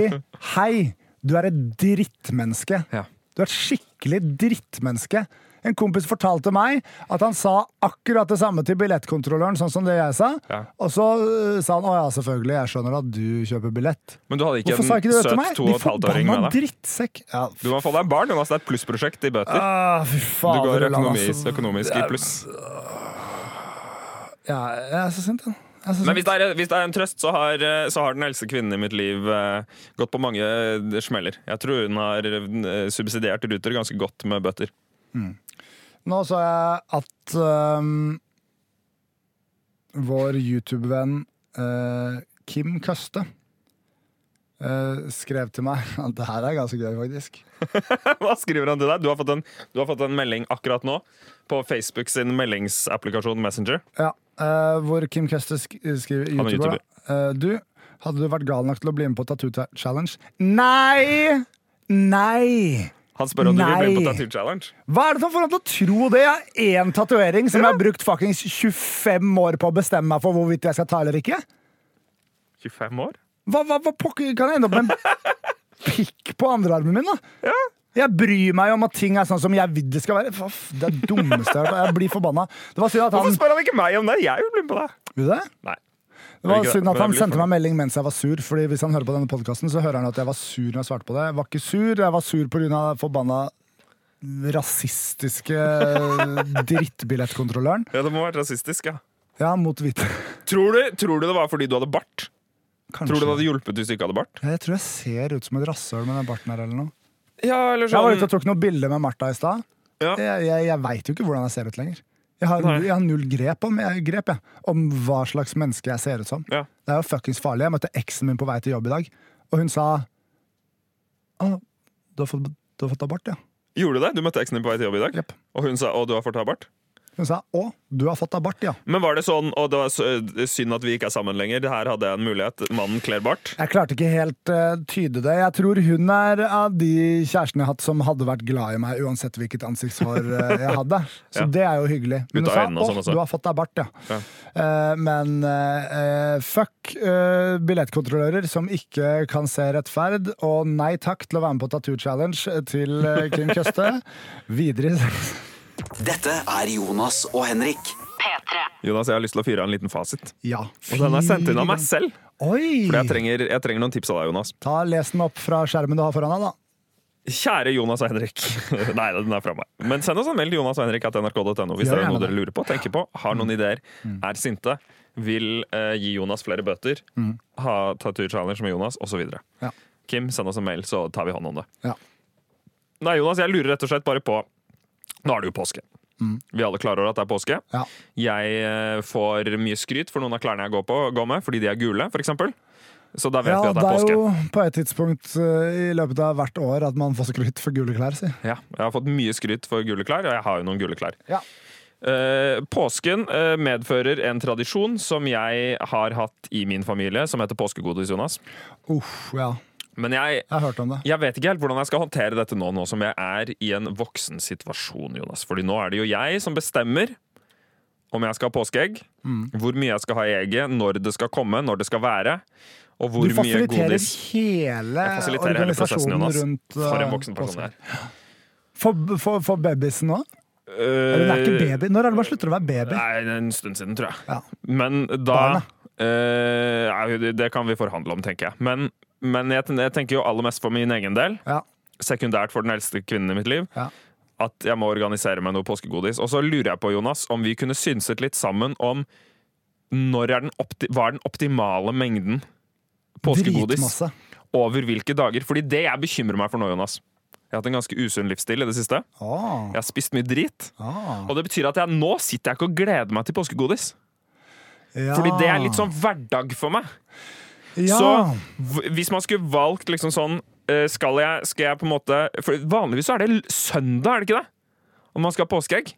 hei, du er et drittmenneske. Ja. Du er et skikkelig drittmenneske. En kompis fortalte meg at han sa akkurat det samme til billettkontrolløren, sånn som det jeg sa. Ja. Og så uh, sa han å ja, selvfølgelig, jeg skjønner at du kjøper billett. Men du hadde ikke Hvorfor sa ikke du det til meg? De forbanna drittsekk. Ja, Du må få deg barn, Jonas. Det er et plussprosjekt i bøter. ah, fy Du går økonomisk, økonomisk i pluss. Ja, jeg er så sint, jeg. jeg. Er Men hvis det, er, hvis det er en trøst, så har, eh, så har den eldste kvinnen i mitt liv uh, gått på mange eh, smeller. Jeg tror hun har subsidiert Ruter ganske godt med bøter. Nå så jeg at um, vår YouTube-venn uh, Kim Køste uh, skrev til meg Det her er ganske gøy, faktisk. Hva skriver han til deg? Du har, fått en, du har fått en melding akkurat nå på Facebook sin meldingsapplikasjon Messenger. Ja, øh, hvor Kim Køste sk skriver er YouTuber. da. Øh, du, hadde du vært gal nok til å bli med på Tattoo Challenge? Nei! Nei! Han spør om du vil bli med på Tattoo Challenge. Hva er det som får deg til å tro det? Jeg har én tatovering som jeg har brukt fuckings 25 år på å bestemme meg for hvorvidt jeg skal ta eller ikke. 25 år? Hva, hva, hva pokker kan jeg ende opp med en pikk på andrearmen min, da? Jeg bryr meg om at ting er sånn som jeg vil det skal være. Hva Det er dummeste jeg har. Jeg blir forbanna. Det var synd at Hvorfor spør han ikke meg om det? Jeg vil bli med på det. Vil det? Nei. Det var synd at han sendte meg melding mens jeg var sur. Fordi Hvis han hører på denne podkasten, så hører han at jeg var sur når jeg svarte på det. Jeg var ikke sur, jeg var sur pga. forbanna rasistiske drittbillettkontrolløren. Ja, Det må være rasistisk, ja. Ja, mot hvite. Tror du, tror du det var fordi du hadde bart? Kanskje. Tror du det hadde hjulpet hvis du ikke hadde bart? Jeg tror jeg ser ut som et rasshøl med den barten her eller noe. Ja, eller Jeg var ute sånn og tok noen bilder med Martha i stad. ja. Jeg, jeg, jeg veit jo ikke hvordan jeg ser ut lenger. Jeg har, Nei. jeg har null grep, om, jeg, grep jeg, om hva slags menneske jeg ser ut som. Ja. Det er jo fuckings farlig. Jeg møtte eksen min på vei til jobb i dag, og hun sa du har fått, du har fått abort, ja. Gjorde du det? Du møtte eksen din på vei til jobb i dag? Jepp. Og hun sa 'å, du har fått ta bart'? Hun sa å, du har fått deg bart', ja. Men var det sånn, og det var synd at vi ikke er sammen lenger, her hadde jeg en mulighet, mannen kler bart? Jeg klarte ikke helt uh, tyde det. Jeg tror hun er av de kjærestene jeg har hatt som hadde vært glad i meg uansett hvilket ansiktshår uh, jeg hadde. Så Ja. det er jo hyggelig. Men hun sa øynene sånn å, du har fått deg bart, ja. Ja. Uh, men eh, eh, fuck eh, billettkontrollører som ikke kan se rettferd, og nei takk til å være med på Tattoo Challenge til eh, Kim Køste. Videre Dette er Jonas og Henrik. P3. Jonas, jeg har lyst til å fyre av en liten fasit. Ja. Og den er sendt inn av meg selv. Oi! For jeg trenger, jeg trenger noen tips av deg, Jonas. Ta Les den opp fra skjermen du har foran deg, da. Kjære Jonas og Henrik. Nei, den er fra meg. Men send oss en mail Jonas og Henrik at nrk.no hvis det er noe dere lurer på, tenker på, har noen ideer, er sinte, vil eh, gi Jonas flere bøter, ha tattoo challenge med Jonas, osv. Ja. Kim, send oss en mail, så tar vi hånd om det. Ja. Nei, Jonas, jeg lurer rett og slett bare på Nå er det jo påske. Vi er alle klarer at det er påske. Ja. Jeg eh, får mye skryt for noen av klærne jeg går, på, går med, fordi de er gule, f.eks. Så da vet Ja, vi at det er påske. det er påske. jo på et tidspunkt eh, i løpet av hvert år at man får skryt for gule klær, si. Ja, jeg har fått mye skryt for gule klær, og jeg har jo noen gule klær. Ja. Uh, påsken uh, medfører en tradisjon som jeg har hatt i min familie, som heter påskegodis, Jonas. Uff, ja. Men jeg, Jeg har hørt om det. jeg vet ikke helt hvordan jeg skal håndtere dette nå, nå som jeg er i en voksen situasjon, Jonas. Fordi nå er det jo jeg som bestemmer om jeg skal ha påskeegg, Mm. hvor mye jeg skal ha i egget, når det skal komme, når det skal være, og hvor Du mye godis hele Jeg fasiliterer hele organisasjonen Jonas. rundt For en eh, voksen person jeg er. For, for, for babysen nå? Eller hun er ikke baby. Når er det man slutter å være baby? Nei, en stund siden, tror jeg. Ja. Men da det- Det kan vi forhandle om, tenker jeg. Men, men jeg, jeg tenker jo aller mest for min egen del, Ja. sekundært for den eldste kvinnen i mitt liv, Ja. at jeg må organisere meg noe påskegodis. Og så lurer jeg på, Jonas, om vi kunne synset litt sammen om når er den hva er den optimale mengden påskegodis Dritmasse. over hvilke dager? Fordi det jeg bekymrer meg for nå, Jonas Jeg har hatt en ganske usunn livsstil i det siste. Ah, Jeg har spist mye drit. ah. Og det betyr at jeg nå sitter jeg ikke og gleder meg til påskegodis. Ja. Fordi det er litt sånn hverdag for meg. Ja. Så hvis man skulle valgt liksom sånn eh, Skal jeg, skal jeg på en måte For vanligvis så er det søndag, er det ikke det? Om man skal ha påskeegg.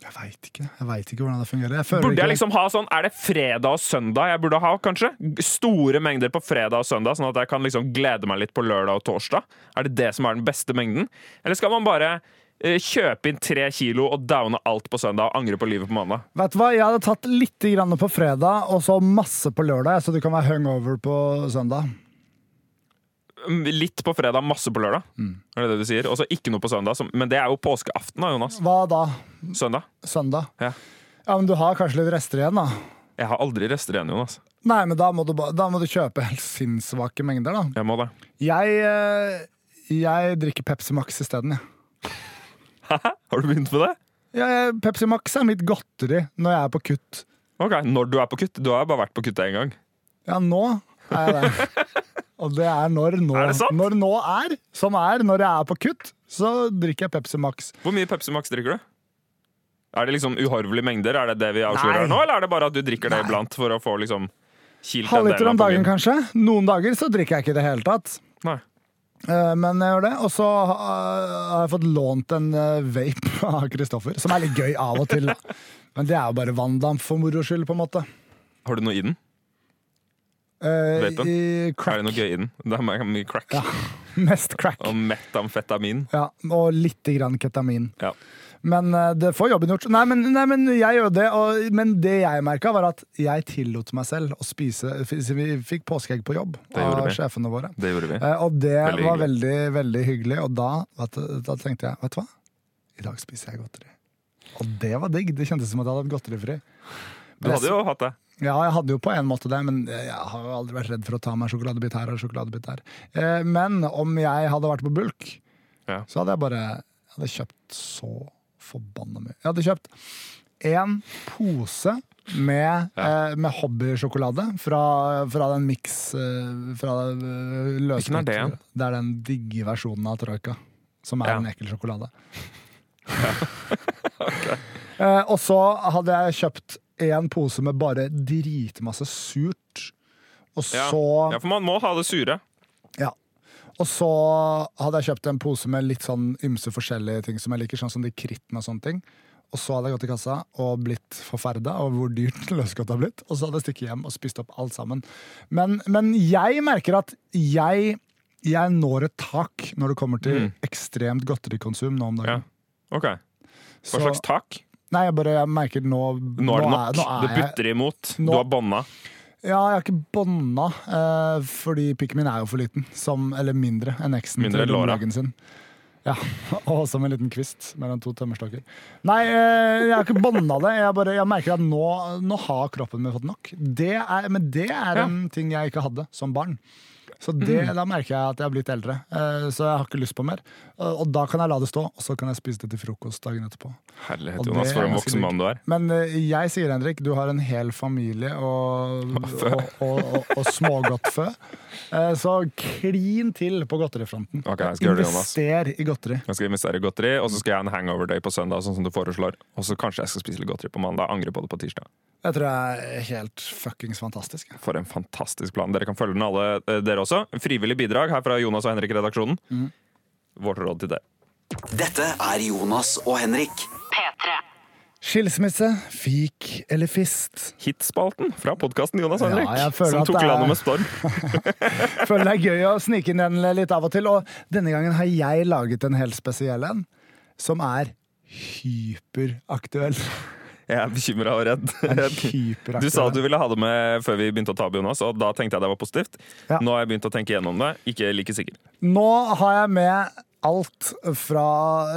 Jeg veit ikke. Jeg vet ikke hvordan det fungerer. Jeg Burde jeg liksom ha sånn Er det fredag og søndag jeg burde ha, kanskje? Store mengder på fredag og søndag, sånn at jeg kan liksom glede meg litt på lørdag og torsdag? Er det det som er den beste mengden? Eller skal man bare kjøpe inn tre kilo og downe alt på søndag og angre på livet på mandag? Vet du hva, Jeg hadde tatt litt grann på fredag og så masse på lørdag, så du kan være hungover på søndag. mm, litt på fredag, masse på lørdag. Mm. Er det det du sier? Og så ikke noe på søndag. Men det er jo påskeaften, da, Jonas. Hva da? Søndag. Søndag? Ja. Ja, men du har kanskje litt rester igjen, da? Jeg har aldri rester igjen, Jonas. Nei, men da må du, da må du kjøpe helt sinnssvake mengder, da. Jeg må det. Jeg, eh, jeg drikker Pepsi Max isteden, jeg. Har du begynt med det? Ja, Pepsi Max er mitt godteri når jeg er på kutt. Ok, Når du er på kutt? Du har bare vært på kutt én gang. Ja, nå er jeg det. Og det er når nå. Er? Når nå er, som er når jeg er på kutt, så drikker jeg Pepsi Max. Hvor mye Pepsi Max drikker du? Er det liksom uhorvelige mengder? Er det det vi Nei. nå, eller er det bare at du drikker det Nei. iblant for å få liksom kilt Halvliter om dagen, kanskje. Noen dager så drikker jeg ikke i det hele tatt. Nei. Eh, Men jeg gjør det. Og så eh, har jeg fått lånt en eh, vape av Kristoffer, som er litt gøy av og til. da. Men det er jo bare vanndamp for moro skyld, på en måte. Har du noe i den? Uh, Vapen? Er det noe gøy i den? Det er mye crack. Ja. Mest crack. Og metamfetamin. Ja, og lite grann ketamin. Ja. Men eh, det får jobben gjort. Nei, men, nei, men jeg gjør det. Og, men det jeg merka, var at jeg tillot meg selv å spise Vi fikk påskeegg på jobb Det av vi. sjefene våre. Det gjorde vi. Eh, og det Veldig var veldig, veldig hyggelig. Og da, du, da tenkte jeg, vet du hva? I dag spiser jeg godteri. Og det var digg. Det kjentes som at jeg hadde hatt godterifri. Du hadde jo hatt det. Ja, jeg hadde jo på en måte det, men jeg har jo aldri vært redd for å ta meg sjokoladebit her og sjokoladebit der. Eh, Men om jeg hadde vært på bulk, Ja. så hadde jeg bare jeg hadde kjøpt så forbanna mye. Jeg hadde kjøpt én pose med, Ja. eh, med hobbysjokolade fra, fra den miks eh, fra eh. Er det? Det er den digge versjonen av Troika, som er Ja. en ekkel sjokolade. Eh, og så hadde jeg kjøpt en pose med bare dritmasse surt. Og så ja, for man må ha det sure. ja. Og så hadde jeg kjøpt en pose med litt sånn ymse forskjellige ting som jeg liker, sånn som de krittene og sånne ting. Og så hadde jeg gått i kassa og blitt forferda over hvor dyrt løsgodt har blitt. Og så hadde jeg stikket hjem og spist opp alt sammen. Men, men jeg merker at jeg, jeg når et tak når det kommer til Mm. ekstremt godterikonsum nå om Ja. dagen. Ok. Hva Så- slags tak? Nei, jeg bare jeg merker nå Nå er det nok. nå er Du jeg- butter imot. Nå- Du har bånda. Ja, jeg har ikke bånda, eh, fordi pikken min er jo for liten. Som, eller mindre enn eksen Mindre til enn sin. Ja, Og som en liten kvist mellom to tømmerstokker. Nei, eh, jeg har ikke bånda det. Jeg, bare, jeg merker at nå, nå har kroppen min fått nok. Det er, men det er Ja. en ting jeg ikke hadde som barn. Så det, Mm. da merker jeg at jeg har blitt eldre. Eh, Så jeg har ikke lyst på mer. Og da kan jeg la det stå, og så kan jeg spise det til frokost dagen etterpå. Herlighet, Jonas, for en voksen mann du er. Men eh, jeg sier, Henrik, du har en hel familie og, og, og, og, smågodtfø. Eh, Så klin til på godterifronten. Ok, jeg skal gjøre det, Jonas. Invester i godteri. Jeg skal investere i godteri, og så skal jeg ha en hangover day på søndag, sånn som du foreslår. Og så kanskje jeg skal spise litt godteri på mandag. Angre på det på tirsdag. Jeg tror jeg er helt fuckings fantastisk. For en fantastisk plan. Dere kan følge den alle, eh, dere også. Frivillig bidrag her fra Jonas og Henrik i redaksjonen. Mm. Vårt råd til det. Dette er Jonas og Henrik. P3. Skilsmisse, fik eller fist. Hitspalten fra podkasten Jonas Henrik, Ja, som tok er- landet med storm. Føler det er gøy å snike inn den litt av og til. Og denne gangen har jeg laget en helt spesiell en, som er hyperaktuell. Jeg er bekymra og redd. Du sa at du ville ha det med før vi begynte å ta opp, Jonas, og da tenkte jeg det var positivt. Ja. Nå har jeg begynt å tenke gjennom det. Ikke like sikker. Nå har jeg med alt fra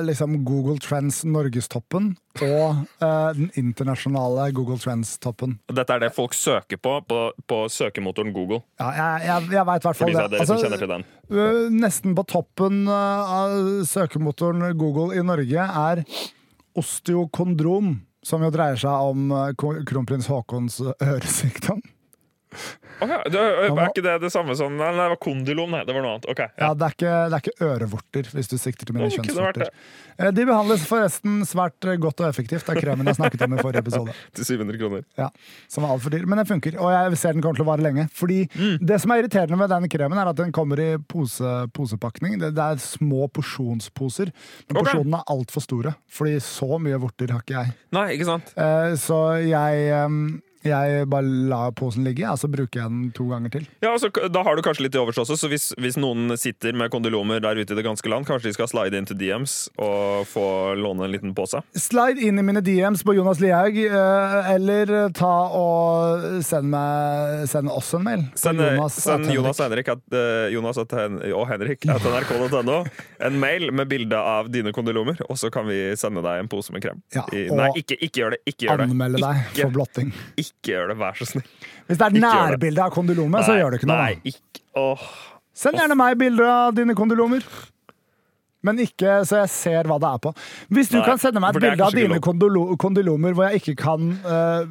liksom, Google Trends Norgestoppen og eh, den internasjonale Google Trends-toppen. Dette er det folk søker på på, på søkemotoren Google. Ja, jeg, jeg, jeg veit i hvert fall det. dere som Altså, kjenner til den. øh, nesten på toppen øh, av søkemotoren Google i Norge er osteokondrom. Som jo dreier seg om øh, kronprins Haakons øresykdom. Ja, det, er ikke det det samme som Nei, det var kondylom. Det var noe annet. Okay, Ja, ja. det, er ikke, det er ikke ørevorter, hvis du sikter til mine oh, kjønnsvorter. Eh, De behandles forresten svært øh, godt og effektivt. Det er kremen jeg snakket om i forrige episode. Til 700 kroner. Ja, Som var altfor dyr, men den funker. Og jeg ser den kommer til å vare lenge. Fordi Det som er irriterende med den kremen, er at den kommer i pose, posepakning. Det, det er små porsjonsposer, men Ok. porsjonene er altfor store. Fordi så mye vorter har ikke jeg. Nei, ikke sant? Eh, så jeg, ehm, Jeg bare lar posen ligge, og så bruker jeg den to ganger til. Ja, altså, Da har du kanskje litt til overs også, så hvis, hvis noen sitter med kondylomer der ute i det ganske land, kanskje de skal slide inn til DMs og få låne en liten pose? Slide inn i mine DMs på Jonas Lihaug, eh, eller ta og send meg Send oss en mail. Send Jonas Jonas, send Jonas, Henrik at, uh, Jonas at, Hen- og Henrik at nrk.no en mail med bilde av dine kondylomer, og så kan vi sende deg en pose med krem. Ja, I, nei, ikke, ikke gjør det. Ikke gjør det. Anmelde deg for blotting. ikke gjør det, vær så snill. Hvis det er Ikke nærbilde av kondylomet, så gjør det ikke noe. Nei, ikke, åh. Send gjerne meg bilder av dine kondylomer. Men ikke så jeg ser hva det er på. Hvis du Nei, kan sende meg et bilde av dine kondylo kondylomer hvor jeg ikke kan uh,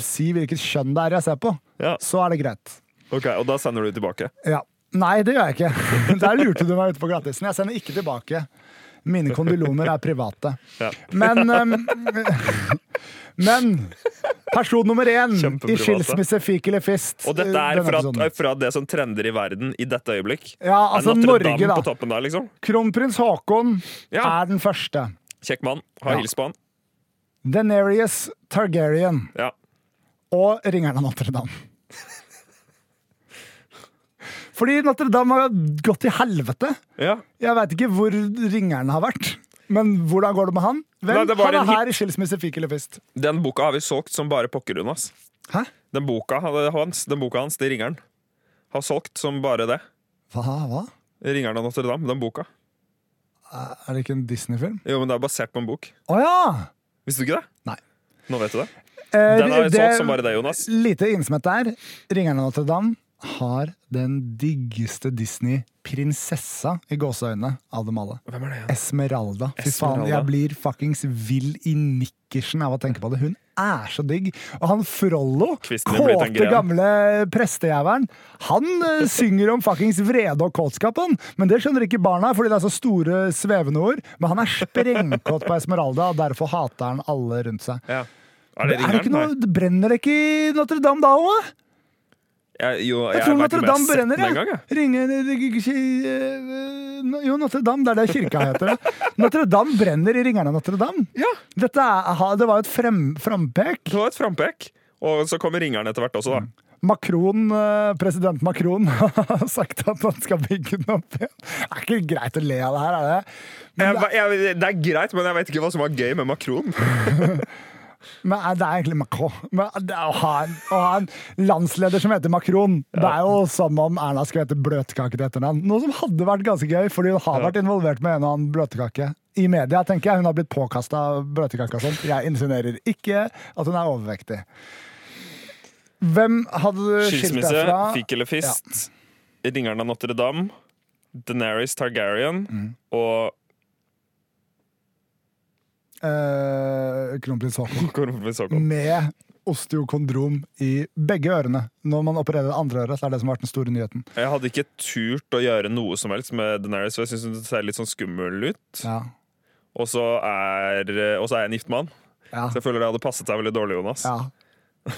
si hvilket kjønn det er jeg ser på, Ja, så er det greit. ok, Og da sender du tilbake. Ja. Nei, det gjør jeg ikke. Der lurte du meg ute på glattisen. Jeg sender ikke tilbake. Mine kondylomer er private. Ja. Men ehm, Men person nummer én i skilsmisse, fik eller fist. Og dette er fra, fra det som trender i verden i dette øyeblikk. Ja, altså Norge, da. der, liksom. Kronprins Haakon Ja. er den første. Kjekk mann. Har Ja. hils på han. Denerius Targaryen Ja. og ringeren av Notre-Dame. Fordi Notre-Dame har gått til helvete. ja. Jeg veit ikke hvor ringeren har vært. Men hvordan går det med han? Vel, Nei, det han er her i skilsmisse, fik eller fist. Den boka har vi solgt som bare pokker, Jonas. Hæ? Den boka hans, den boka hans, Det ringeren, har solgt som bare det. Hva? hva? Ringeren av Notre-Dame, den boka. Er det ikke en Disney-film? Jo, men det er basert på en bok. Å ja! Visste du ikke det? Nei. Nå vet du det. Eh, Den har vi solgt som bare det, Jonas. Lite innsmett der. Ringeren av Notre-Dame har den diggeste Disney-prinsessa i gåseøynene av dem alle. Hvem er det? Esmeralda. Fy faen, jeg blir fuckings vill i nikkersen av å tenke på det. Hun er så digg. Og han Frollo, er kåte gamle prestejævelen, han eh, synger om fuckings vrede og kåtskap, han. Men det skjønner ikke barna, fordi det er så store, svevende ord. Men han er sprengkåt på Esmeralda, og derfor hater han alle rundt seg. Ja. Er det, det det ikke noe, brenner det ikke i Notre-Dame da òg? Jeg, jo, Jeg jeg, tror Notre-Dame brenner, jeg. gang, jeg. Ringer eh, Jo, Notre-Dame, det er det kirka heter. Notre-Dame brenner i ringerne Notre-Dame. Ja, Dette er, det var et frem, frampek. det var et frampek. Og så kommer ringeren etter hvert også, da. Macron, eh, president Macron har sagt at han skal bygge den opp igjen. Det er ikke greit å le av det her, er det? Jeg, det er greit, men jeg vet ikke hva som var gøy med Macron. Men er- det er egentlig Macron. Å, ha en, å ha en landsleder som heter Macron, det er jo som om Erna skulle hete Bløtkake til etternavn. Noe som hadde vært ganske gøy, fordi hun har vært involvert med en og annen bløtkake. I media, tenker jeg. Hun har blitt påkasta bløtkake og sånt. Jeg insinuerer ikke at hun er overvektig. Hvem hadde du skilt deg Skilsmisse, fra? fikk eller fist, ringeren av Notre-Dame, Deneris Targaryen Mm. og Eh, Kronprins Haakon. Med osteokondrom i begge ørene. Når man opererer det andre øret, så er det som har vært den store nyheten. Jeg hadde ikke turt å gjøre noe som helst med Deneris, for jeg syns hun ser litt sånn skummel ut. Ja. Og så er, så er jeg en gift mann, Ja. så jeg føler det hadde passet seg veldig dårlig, Jonas. ja.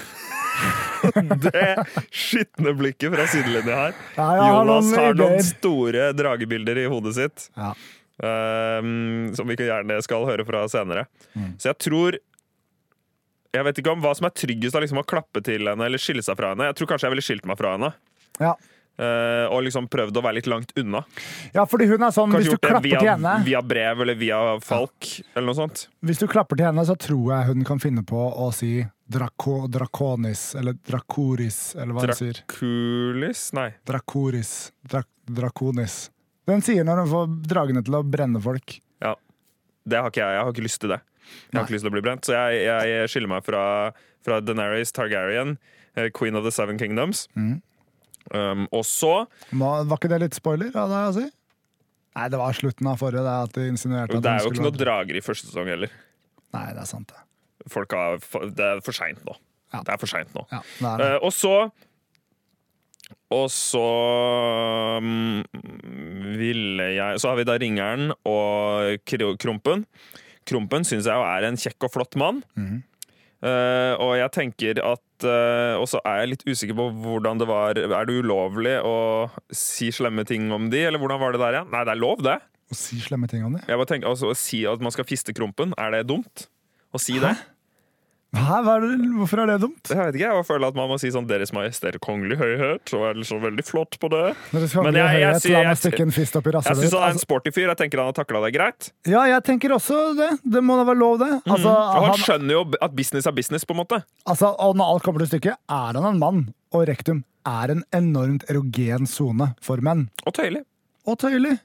Det skitne blikket fra sidelinja her. Jonas har noen store dragebilder i hodet sitt. Ja. Ehm, som vi gjerne skal høre fra senere. Mm. Så jeg tror Jeg vet ikke om hva som er tryggest av liksom å klappe til henne eller skille seg fra henne. Jeg tror kanskje jeg ville skilt meg fra henne. Ja. Uh, og liksom prøvd å være litt langt unna. ja, fordi hun er sånn Kanskje Hvis du klapper via, til henne via brev eller via Falk, eller noe sånt. Hvis du klapper til henne, så tror jeg hun kan finne på å si drako, drakonis, eller drakoris, eller hva hun sier. Draculis? Nei. Drakoris. Drak, drakonis. Den sier når hun får dragene til å brenne folk. Ja. Det har ikke jeg. Jeg har ikke lyst til det. Jeg har Nei. ikke lyst til å bli brent, så jeg, jeg skiller meg fra, fra Daenerys Targaryen, eh, Queen of the Seven Kingdoms. Mm. Um, og så var ikke det litt spoiler av det å si? Nei, det var slutten av forrige. Det, at de insinuerte at Det er jo ikke noen noe drager i første sesong heller. Nei, det er sant, det. Folk har, det er for seint nå. Ja. Det er for seint nå. Ja, det er det. Uh, og så Og så um, ville jeg Så har vi da ringeren og Kro- Krompen. Krompen syns jeg jo er en kjekk og flott mann. Mhm. Uh, og jeg tenker at uh, Og så er jeg litt usikker på hvordan det var Er det ulovlig å si slemme ting om de, eller hvordan var det der igjen? Nei, det er lov, det. Å si slemme ting om de? Jeg bare tenker, altså, Å si at man skal fiste Krompen, er det dumt? Å si det? Hæ, er det, hvorfor er det dumt? Jeg vet ikke, jeg føler at man må si sånn Deres Majestet Kongelig Høyhet, og er liksom veldig flott på det. Men jeg, jeg- jeg jeg, jeg, jeg- Jeg syns han er en Altså, sporty fyr. Jeg tenker han har takla det greit. ja, jeg tenker også det. Det må da være lov, det. Altså, Og han han, skjønner jo at business er business, på en måte. altså, og når alt kommer til stykket, er han en mann, og rektum er en enormt erogen sone for menn. Og tøyelig. Og tøyelig.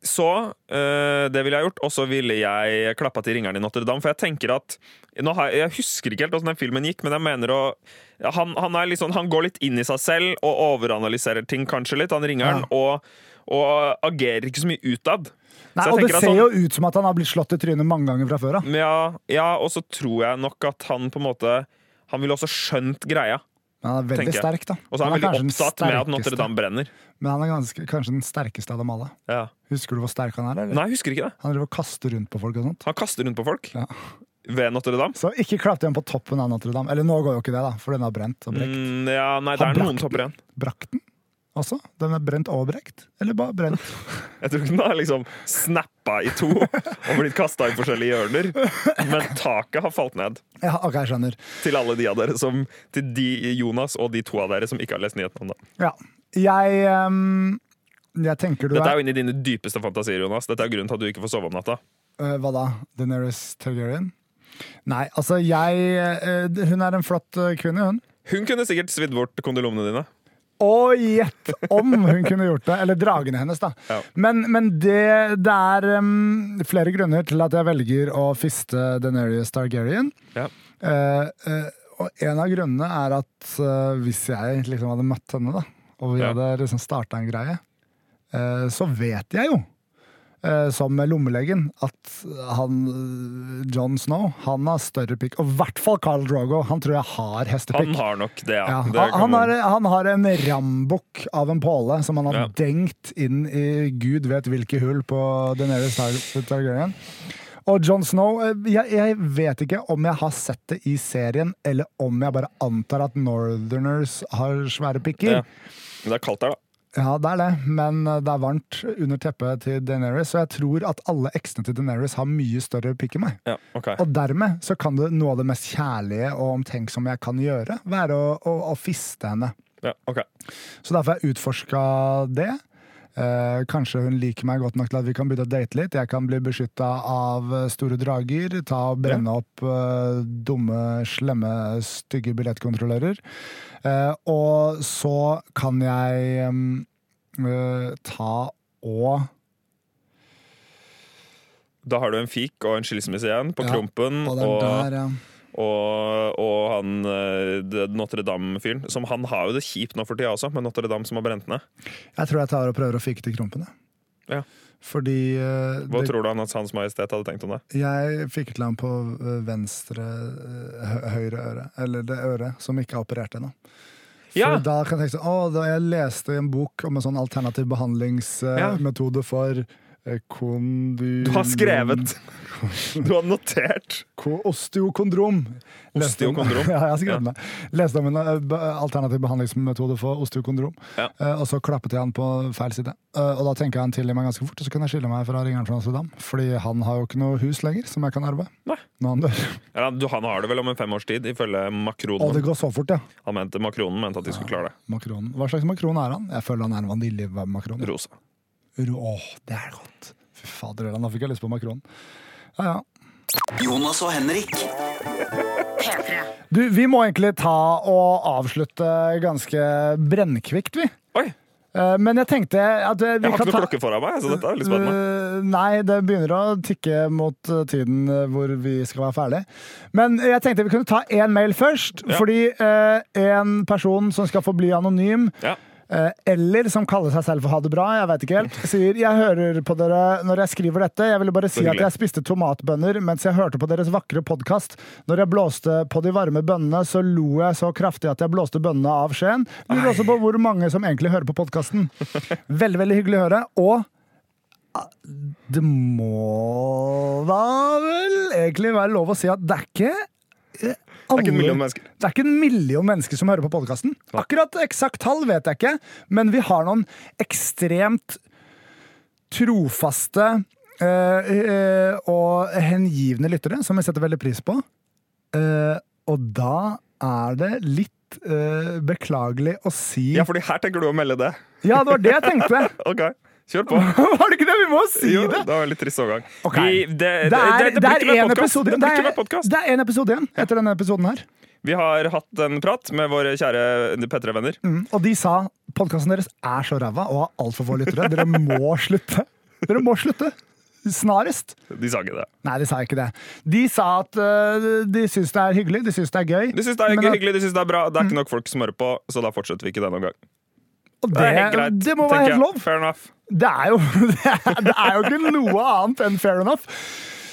Så øh, det ville jeg gjort, og så ville jeg klappa til ringeren i Notre-Dame. For jeg tenker at jeg, jeg husker ikke helt hvordan den filmen gikk, men jeg mener å han, han, sånn, han går litt inn i seg selv og overanalyserer ting kanskje litt, han ringeren, Ja. og, og agerer ikke så mye utad. Nei, og det ser jo ut som at han har blitt slått i trynet mange ganger fra før av. Ja, ja, og så tror jeg nok at han på en måte Han ville også skjønt greia. Men han er veldig sterk, da. Og så er han veldig er veldig opptatt med at Notre-Dame brenner. Men han er ganske, kanskje den sterkeste av dem alle. Ja. Husker du hvor sterk han er? eller? Nei, jeg husker ikke det. Han driver og kaster rundt på folk og sånt. Han kaster rundt på folk Ja. ved Notre-Dame. Så ikke klapp igjen på toppen av Notre-Dame. Eller nå går jo ikke det, da, for den har brent og brekt. Mm, ja, nei, det er noen topper igjen. Brakk den også? Den er brent og brekt? Eller bare brent? Jeg tror ikke den har liksom snappa i to og blitt kasta i forskjellige hjørner. Men taket har falt ned. Ja, ok, jeg skjønner. Til alle de av dere som Til de Jonas og de to av dere som ikke har lest nyhetene ennå. Ja. Jeg um, Jeg tenker du Dette er er jo inni dine dypeste fantasier, Jonas. Dette er grunnen til at du ikke får sove om natta. Uh, Hva da? Daenerys Targaryen? Nei, altså, jeg uh, Hun er en flott øh, kvinne, hun. Hun kunne sikkert svidd bort kondomene dine. Og gjett om hun kunne gjort det! Eller dragene hennes, da. Ja. Men, men det, det er um, flere grunner til at jeg velger å fiste Daenerys Targaryen. Ja. Uh, uh, og en av grunnene er at uh, hvis jeg liksom hadde møtt henne, da, og vi Ja. hadde liksom starta en greie, så vet jeg jo, som lommelegen, at han eh, John Snow han har større pikk. Og i hvert fall Carl Drogo. Han tror jeg har hestepikk. Han har nok det, ja. Ja, Det han, har, han har en rambukk av en påle som han har Ja. dengt inn i gud vet hvilke hull på Daenerys Targaryen. Og John Snow eh, jeg, jeg vet ikke om jeg har sett det i serien, eller om jeg bare antar at Northerners har svære pikker. Ja. Men det er kaldt her, da. Ja, det er det, men eh, det er varmt under teppet til Daenerys, så jeg tror at alle eksene til Daenerys har mye større pikk enn meg. Ja, okay. Og dermed så kan det noe av det mest kjærlige og omtenksomme jeg kan gjøre, være å, å, å fiste henne. Ja, okay. Så derfor har jeg utforska det. Eh, kanskje hun liker meg godt nok til at vi kan begynne å date litt. Jeg kan bli beskytta av store drager, ta og brenne opp eh, dumme, slemme, stygge billettkontrollører. Eh, og så kan jeg eh, ta og Da har du en fik og en skilsmisse igjen på Ja, det er Og, der, ja. Og, og han eh, Notre-Dame-fyren. Som Han har jo det kjipt nå for tida også, med Notre-Dame som har brent ned. Jeg tror jeg tar og prøver å fyke til krumpene. Ja. Fordi eh, Hva det, tror du han at Hans Majestet hadde tenkt om det? jeg fikk til ham på eh, venstre høyre øre. Eller det øret som ikke er operert ennå. For Ja. da kan jeg tenke sånn, å, da jeg leste en bok om en sånn alternativ Ja. behandlingsmetode for eh, kondylom... Du har skrevet! Du har notert! Osteokondrom. Osteokondrom? ja, jeg har skrevet det. Leste om en eh, alternativ behandlingsmetode for osteokondrom. Ja. Eh, og så klappet jeg han på feil side. Eh, og da jeg han tilgir meg ganske fort, og så kan jeg skille meg fra ringeren fra Amsterdam. Fordi han har jo ikke noe hus lenger som jeg kan arve Nei. når han dør. Ja, du, han har det vel om en femårstid, ifølge Og det Makronen. går så fort, ja. Han mente, Makronen mente at de skulle klare det. Makronen. Hva slags makron er han? Jeg føler han er en vaniljemakron. Rosa. Åh, det er godt. Fy fader, nå fikk jeg lyst på makron. Ja, ja. Jonas og Henrik. Du, vi må egentlig ta og avslutte ganske brennkvikt, vi. Oi! Eh, Men jeg tenkte at eh, vi Jeg har ikke noe ta klokke foran meg, så dette er litt spennende. Eh, nei, det begynner å tikke mot tiden hvor vi skal være ferdig. Men jeg tenkte vi kunne ta én mail først. Ja. Fordi eh, en person som skal forbli anonym, Ja. Eh, eller som kaller seg selv for Ha det bra, jeg vet ikke helt, sier jeg hører på dere når jeg skriver dette. Jeg ville bare si at jeg spiste tomatbønner mens jeg hørte på deres vakre podkast. Når jeg blåste på de varme bønnene, så lo jeg så kraftig at jeg blåste bønnene av skjeen. Lurer også på hvor mange som egentlig hører på podkasten. Veldig, veldig hyggelig å høre. Og ah, det må da vel egentlig være lov å si at det er ikke eh, Det er det er ikke en million mennesker som hører på podkasten. Akkurat eksakt tall vet jeg ikke, men vi har noen ekstremt trofaste øh, øh, og hengivne lyttere som vi setter veldig pris på. Uh, og da er det litt uh, beklagelig å si Ja, fordi her tenker du å melde det. Ja, det var det jeg tenkte! Ok, kjør på. Var det ikke det? Vi må si Jo, det! det var litt trist overgang. Okay. Vi, det, det, Det det, blir ikke mer episode, Det er, det er en episode igjen etter denne episoden her. Vi har hatt en prat med våre kjære P3-venner. Mm, og de sa podkasten deres er så ræva og har altfor få lyttere. Dere må slutte. Dere må slutte. Snarest. De sa ikke det. Nei, de sa ikke det. De sa at uh, de syns det er hyggelig, de syns det er gøy. De syns det er hyggelig, de syns det er bra. Det er ikke nok folk som hører på, så da fortsetter vi ikke det noen gang. Og Det det, greit. det må være helt lov. Fair enough. Det er, jo, det, er, det er jo ikke noe annet enn fair enough.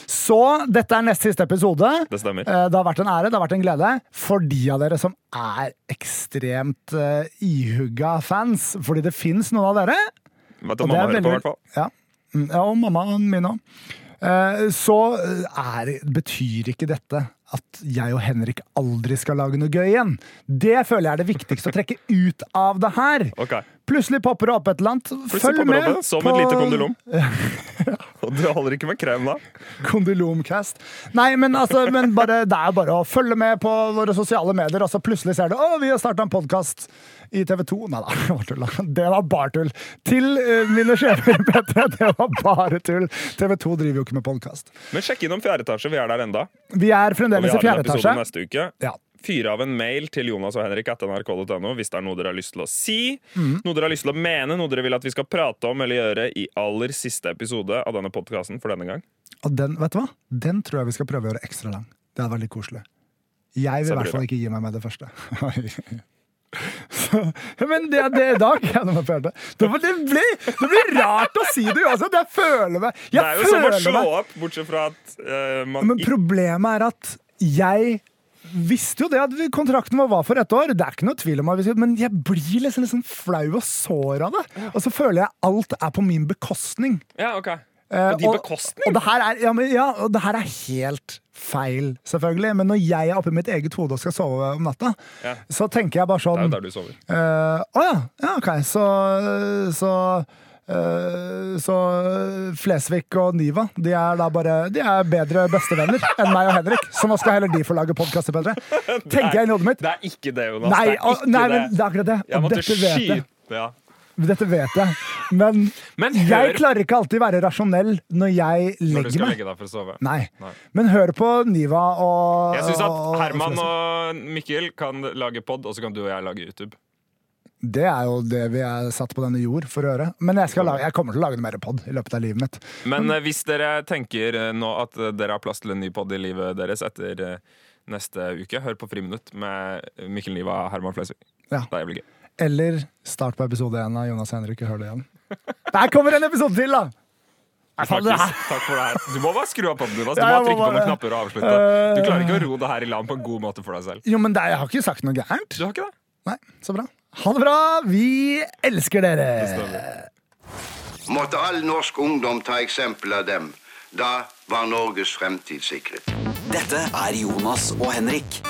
Så dette er nest siste episode. Det stemmer. Eh, Det har vært en ære, det har vært en glede. For de av dere som er ekstremt uh, ihugga fans, fordi det fins noen av dere. Vet du, mamma er hører på, i hvert fall. Ja, Mm, ja og mammaen min òg. Så er, betyr ikke dette at jeg og Henrik aldri skal lage noe gøy igjen. Det føler jeg er det viktigste å trekke ut av det her. Okay. Plutselig popper det opp et eller annet. Plutselig Følg det med opp, Som et lite kondylom. Og du holder ikke med krem da? Kondylomcast. Nei, men, altså, men bare, det er bare å følge med på våre sosiale medier, og så plutselig ser du å, vi har starta en podkast i TV 2. Nei da, det var tull. Det var bare tull. Til eh, mine sjefer, Petter, det var bare tull. TV 2 driver jo ikke med podkast. Men sjekk innom fjerde etasje, vi er der enda. Vi er Og vi fremdeles i har en fjerde episode etasje. neste uke. Ja. Fyre av en mail til Jonas og Henrik etter nrk.no hvis det er noe dere har lyst til å si, mm. noe dere har lyst til å mene, noe dere vil at vi skal prate om eller gjøre i aller siste episode av denne podkasten for denne gang. Og den, vet du hva? Den tror jeg vi skal prøve å gjøre ekstra lang. Det hadde vært litt koselig. Jeg vil i hvert fall ikke gi meg med det første. Så, men det, det i dag jeg det. Det, blir, det blir rart å si det uansett. Jeg føler meg Jeg det er jo som å slå meg opp, bortsett fra at uh, man Men problemet er at jeg visste jo det at kontrakten vår var for ett år. Det er ikke noe tvil om det, Men jeg blir liksom, liksom flau og sår av det. Og så føler jeg alt er på min bekostning. Ja, ok. Eh, På din bekostning? Og det, her er, ja, men, ja, og det her er helt feil, selvfølgelig. Men når jeg er oppe i mitt eget hode og skal sove om natta, Ja. så tenker jeg bare sånn Det er sånn jo der du sover. Uh, Å ja, ja, OK. Så, så uh, så Flesvig og Niva de er da bare De er bedre bestevenner enn meg og Henrik. Så nå skal heller de få lage podkaster bedre. Tenker jeg i hodet mitt. Det er ikke det, Jonas. Nei, det er og, ikke nei det. men det er akkurat det. Jeg måtte dette vet jeg. skyte ja. Dette vet jeg. Men, Men jeg klarer ikke alltid være rasjonell når jeg når du legger skal meg. legge deg for å sove. Nei. Nei. Men hør på Niva og Jeg syns at Herman og Mikkel kan lage pod, og så kan du og jeg lage YouTube. Det er jo det vi er satt på denne jord for å gjøre. Men jeg, lage, jeg kommer til å lage mer pod i løpet av livet mitt. Men eh, hvis dere tenker eh, nå at eh, dere har plass til en ny pod i livet deres etter neste uke, hør på Friminutt med Mikkel Niva og Herman Flesvig. Ja. Det er jævlig gøy. Eller start på episode én av Jonas Henrik og hør det igjen. Der kommer en episode til, da! Her- Takk for det her. Du må bare skru av podden. Jonas. Du må trykke på noen knapper og avslutte. Du klarer ikke å ro det her i land på en god måte for deg selv. Jo, men det, jeg har ikke sagt noe gærent. Du har ikke det? Nei, så bra. Ha det bra! Vi elsker dere! Måtte all norsk ungdom ta eksempel av dem. Da var Norges fremtid sikret. Dette er Jonas og Henrik.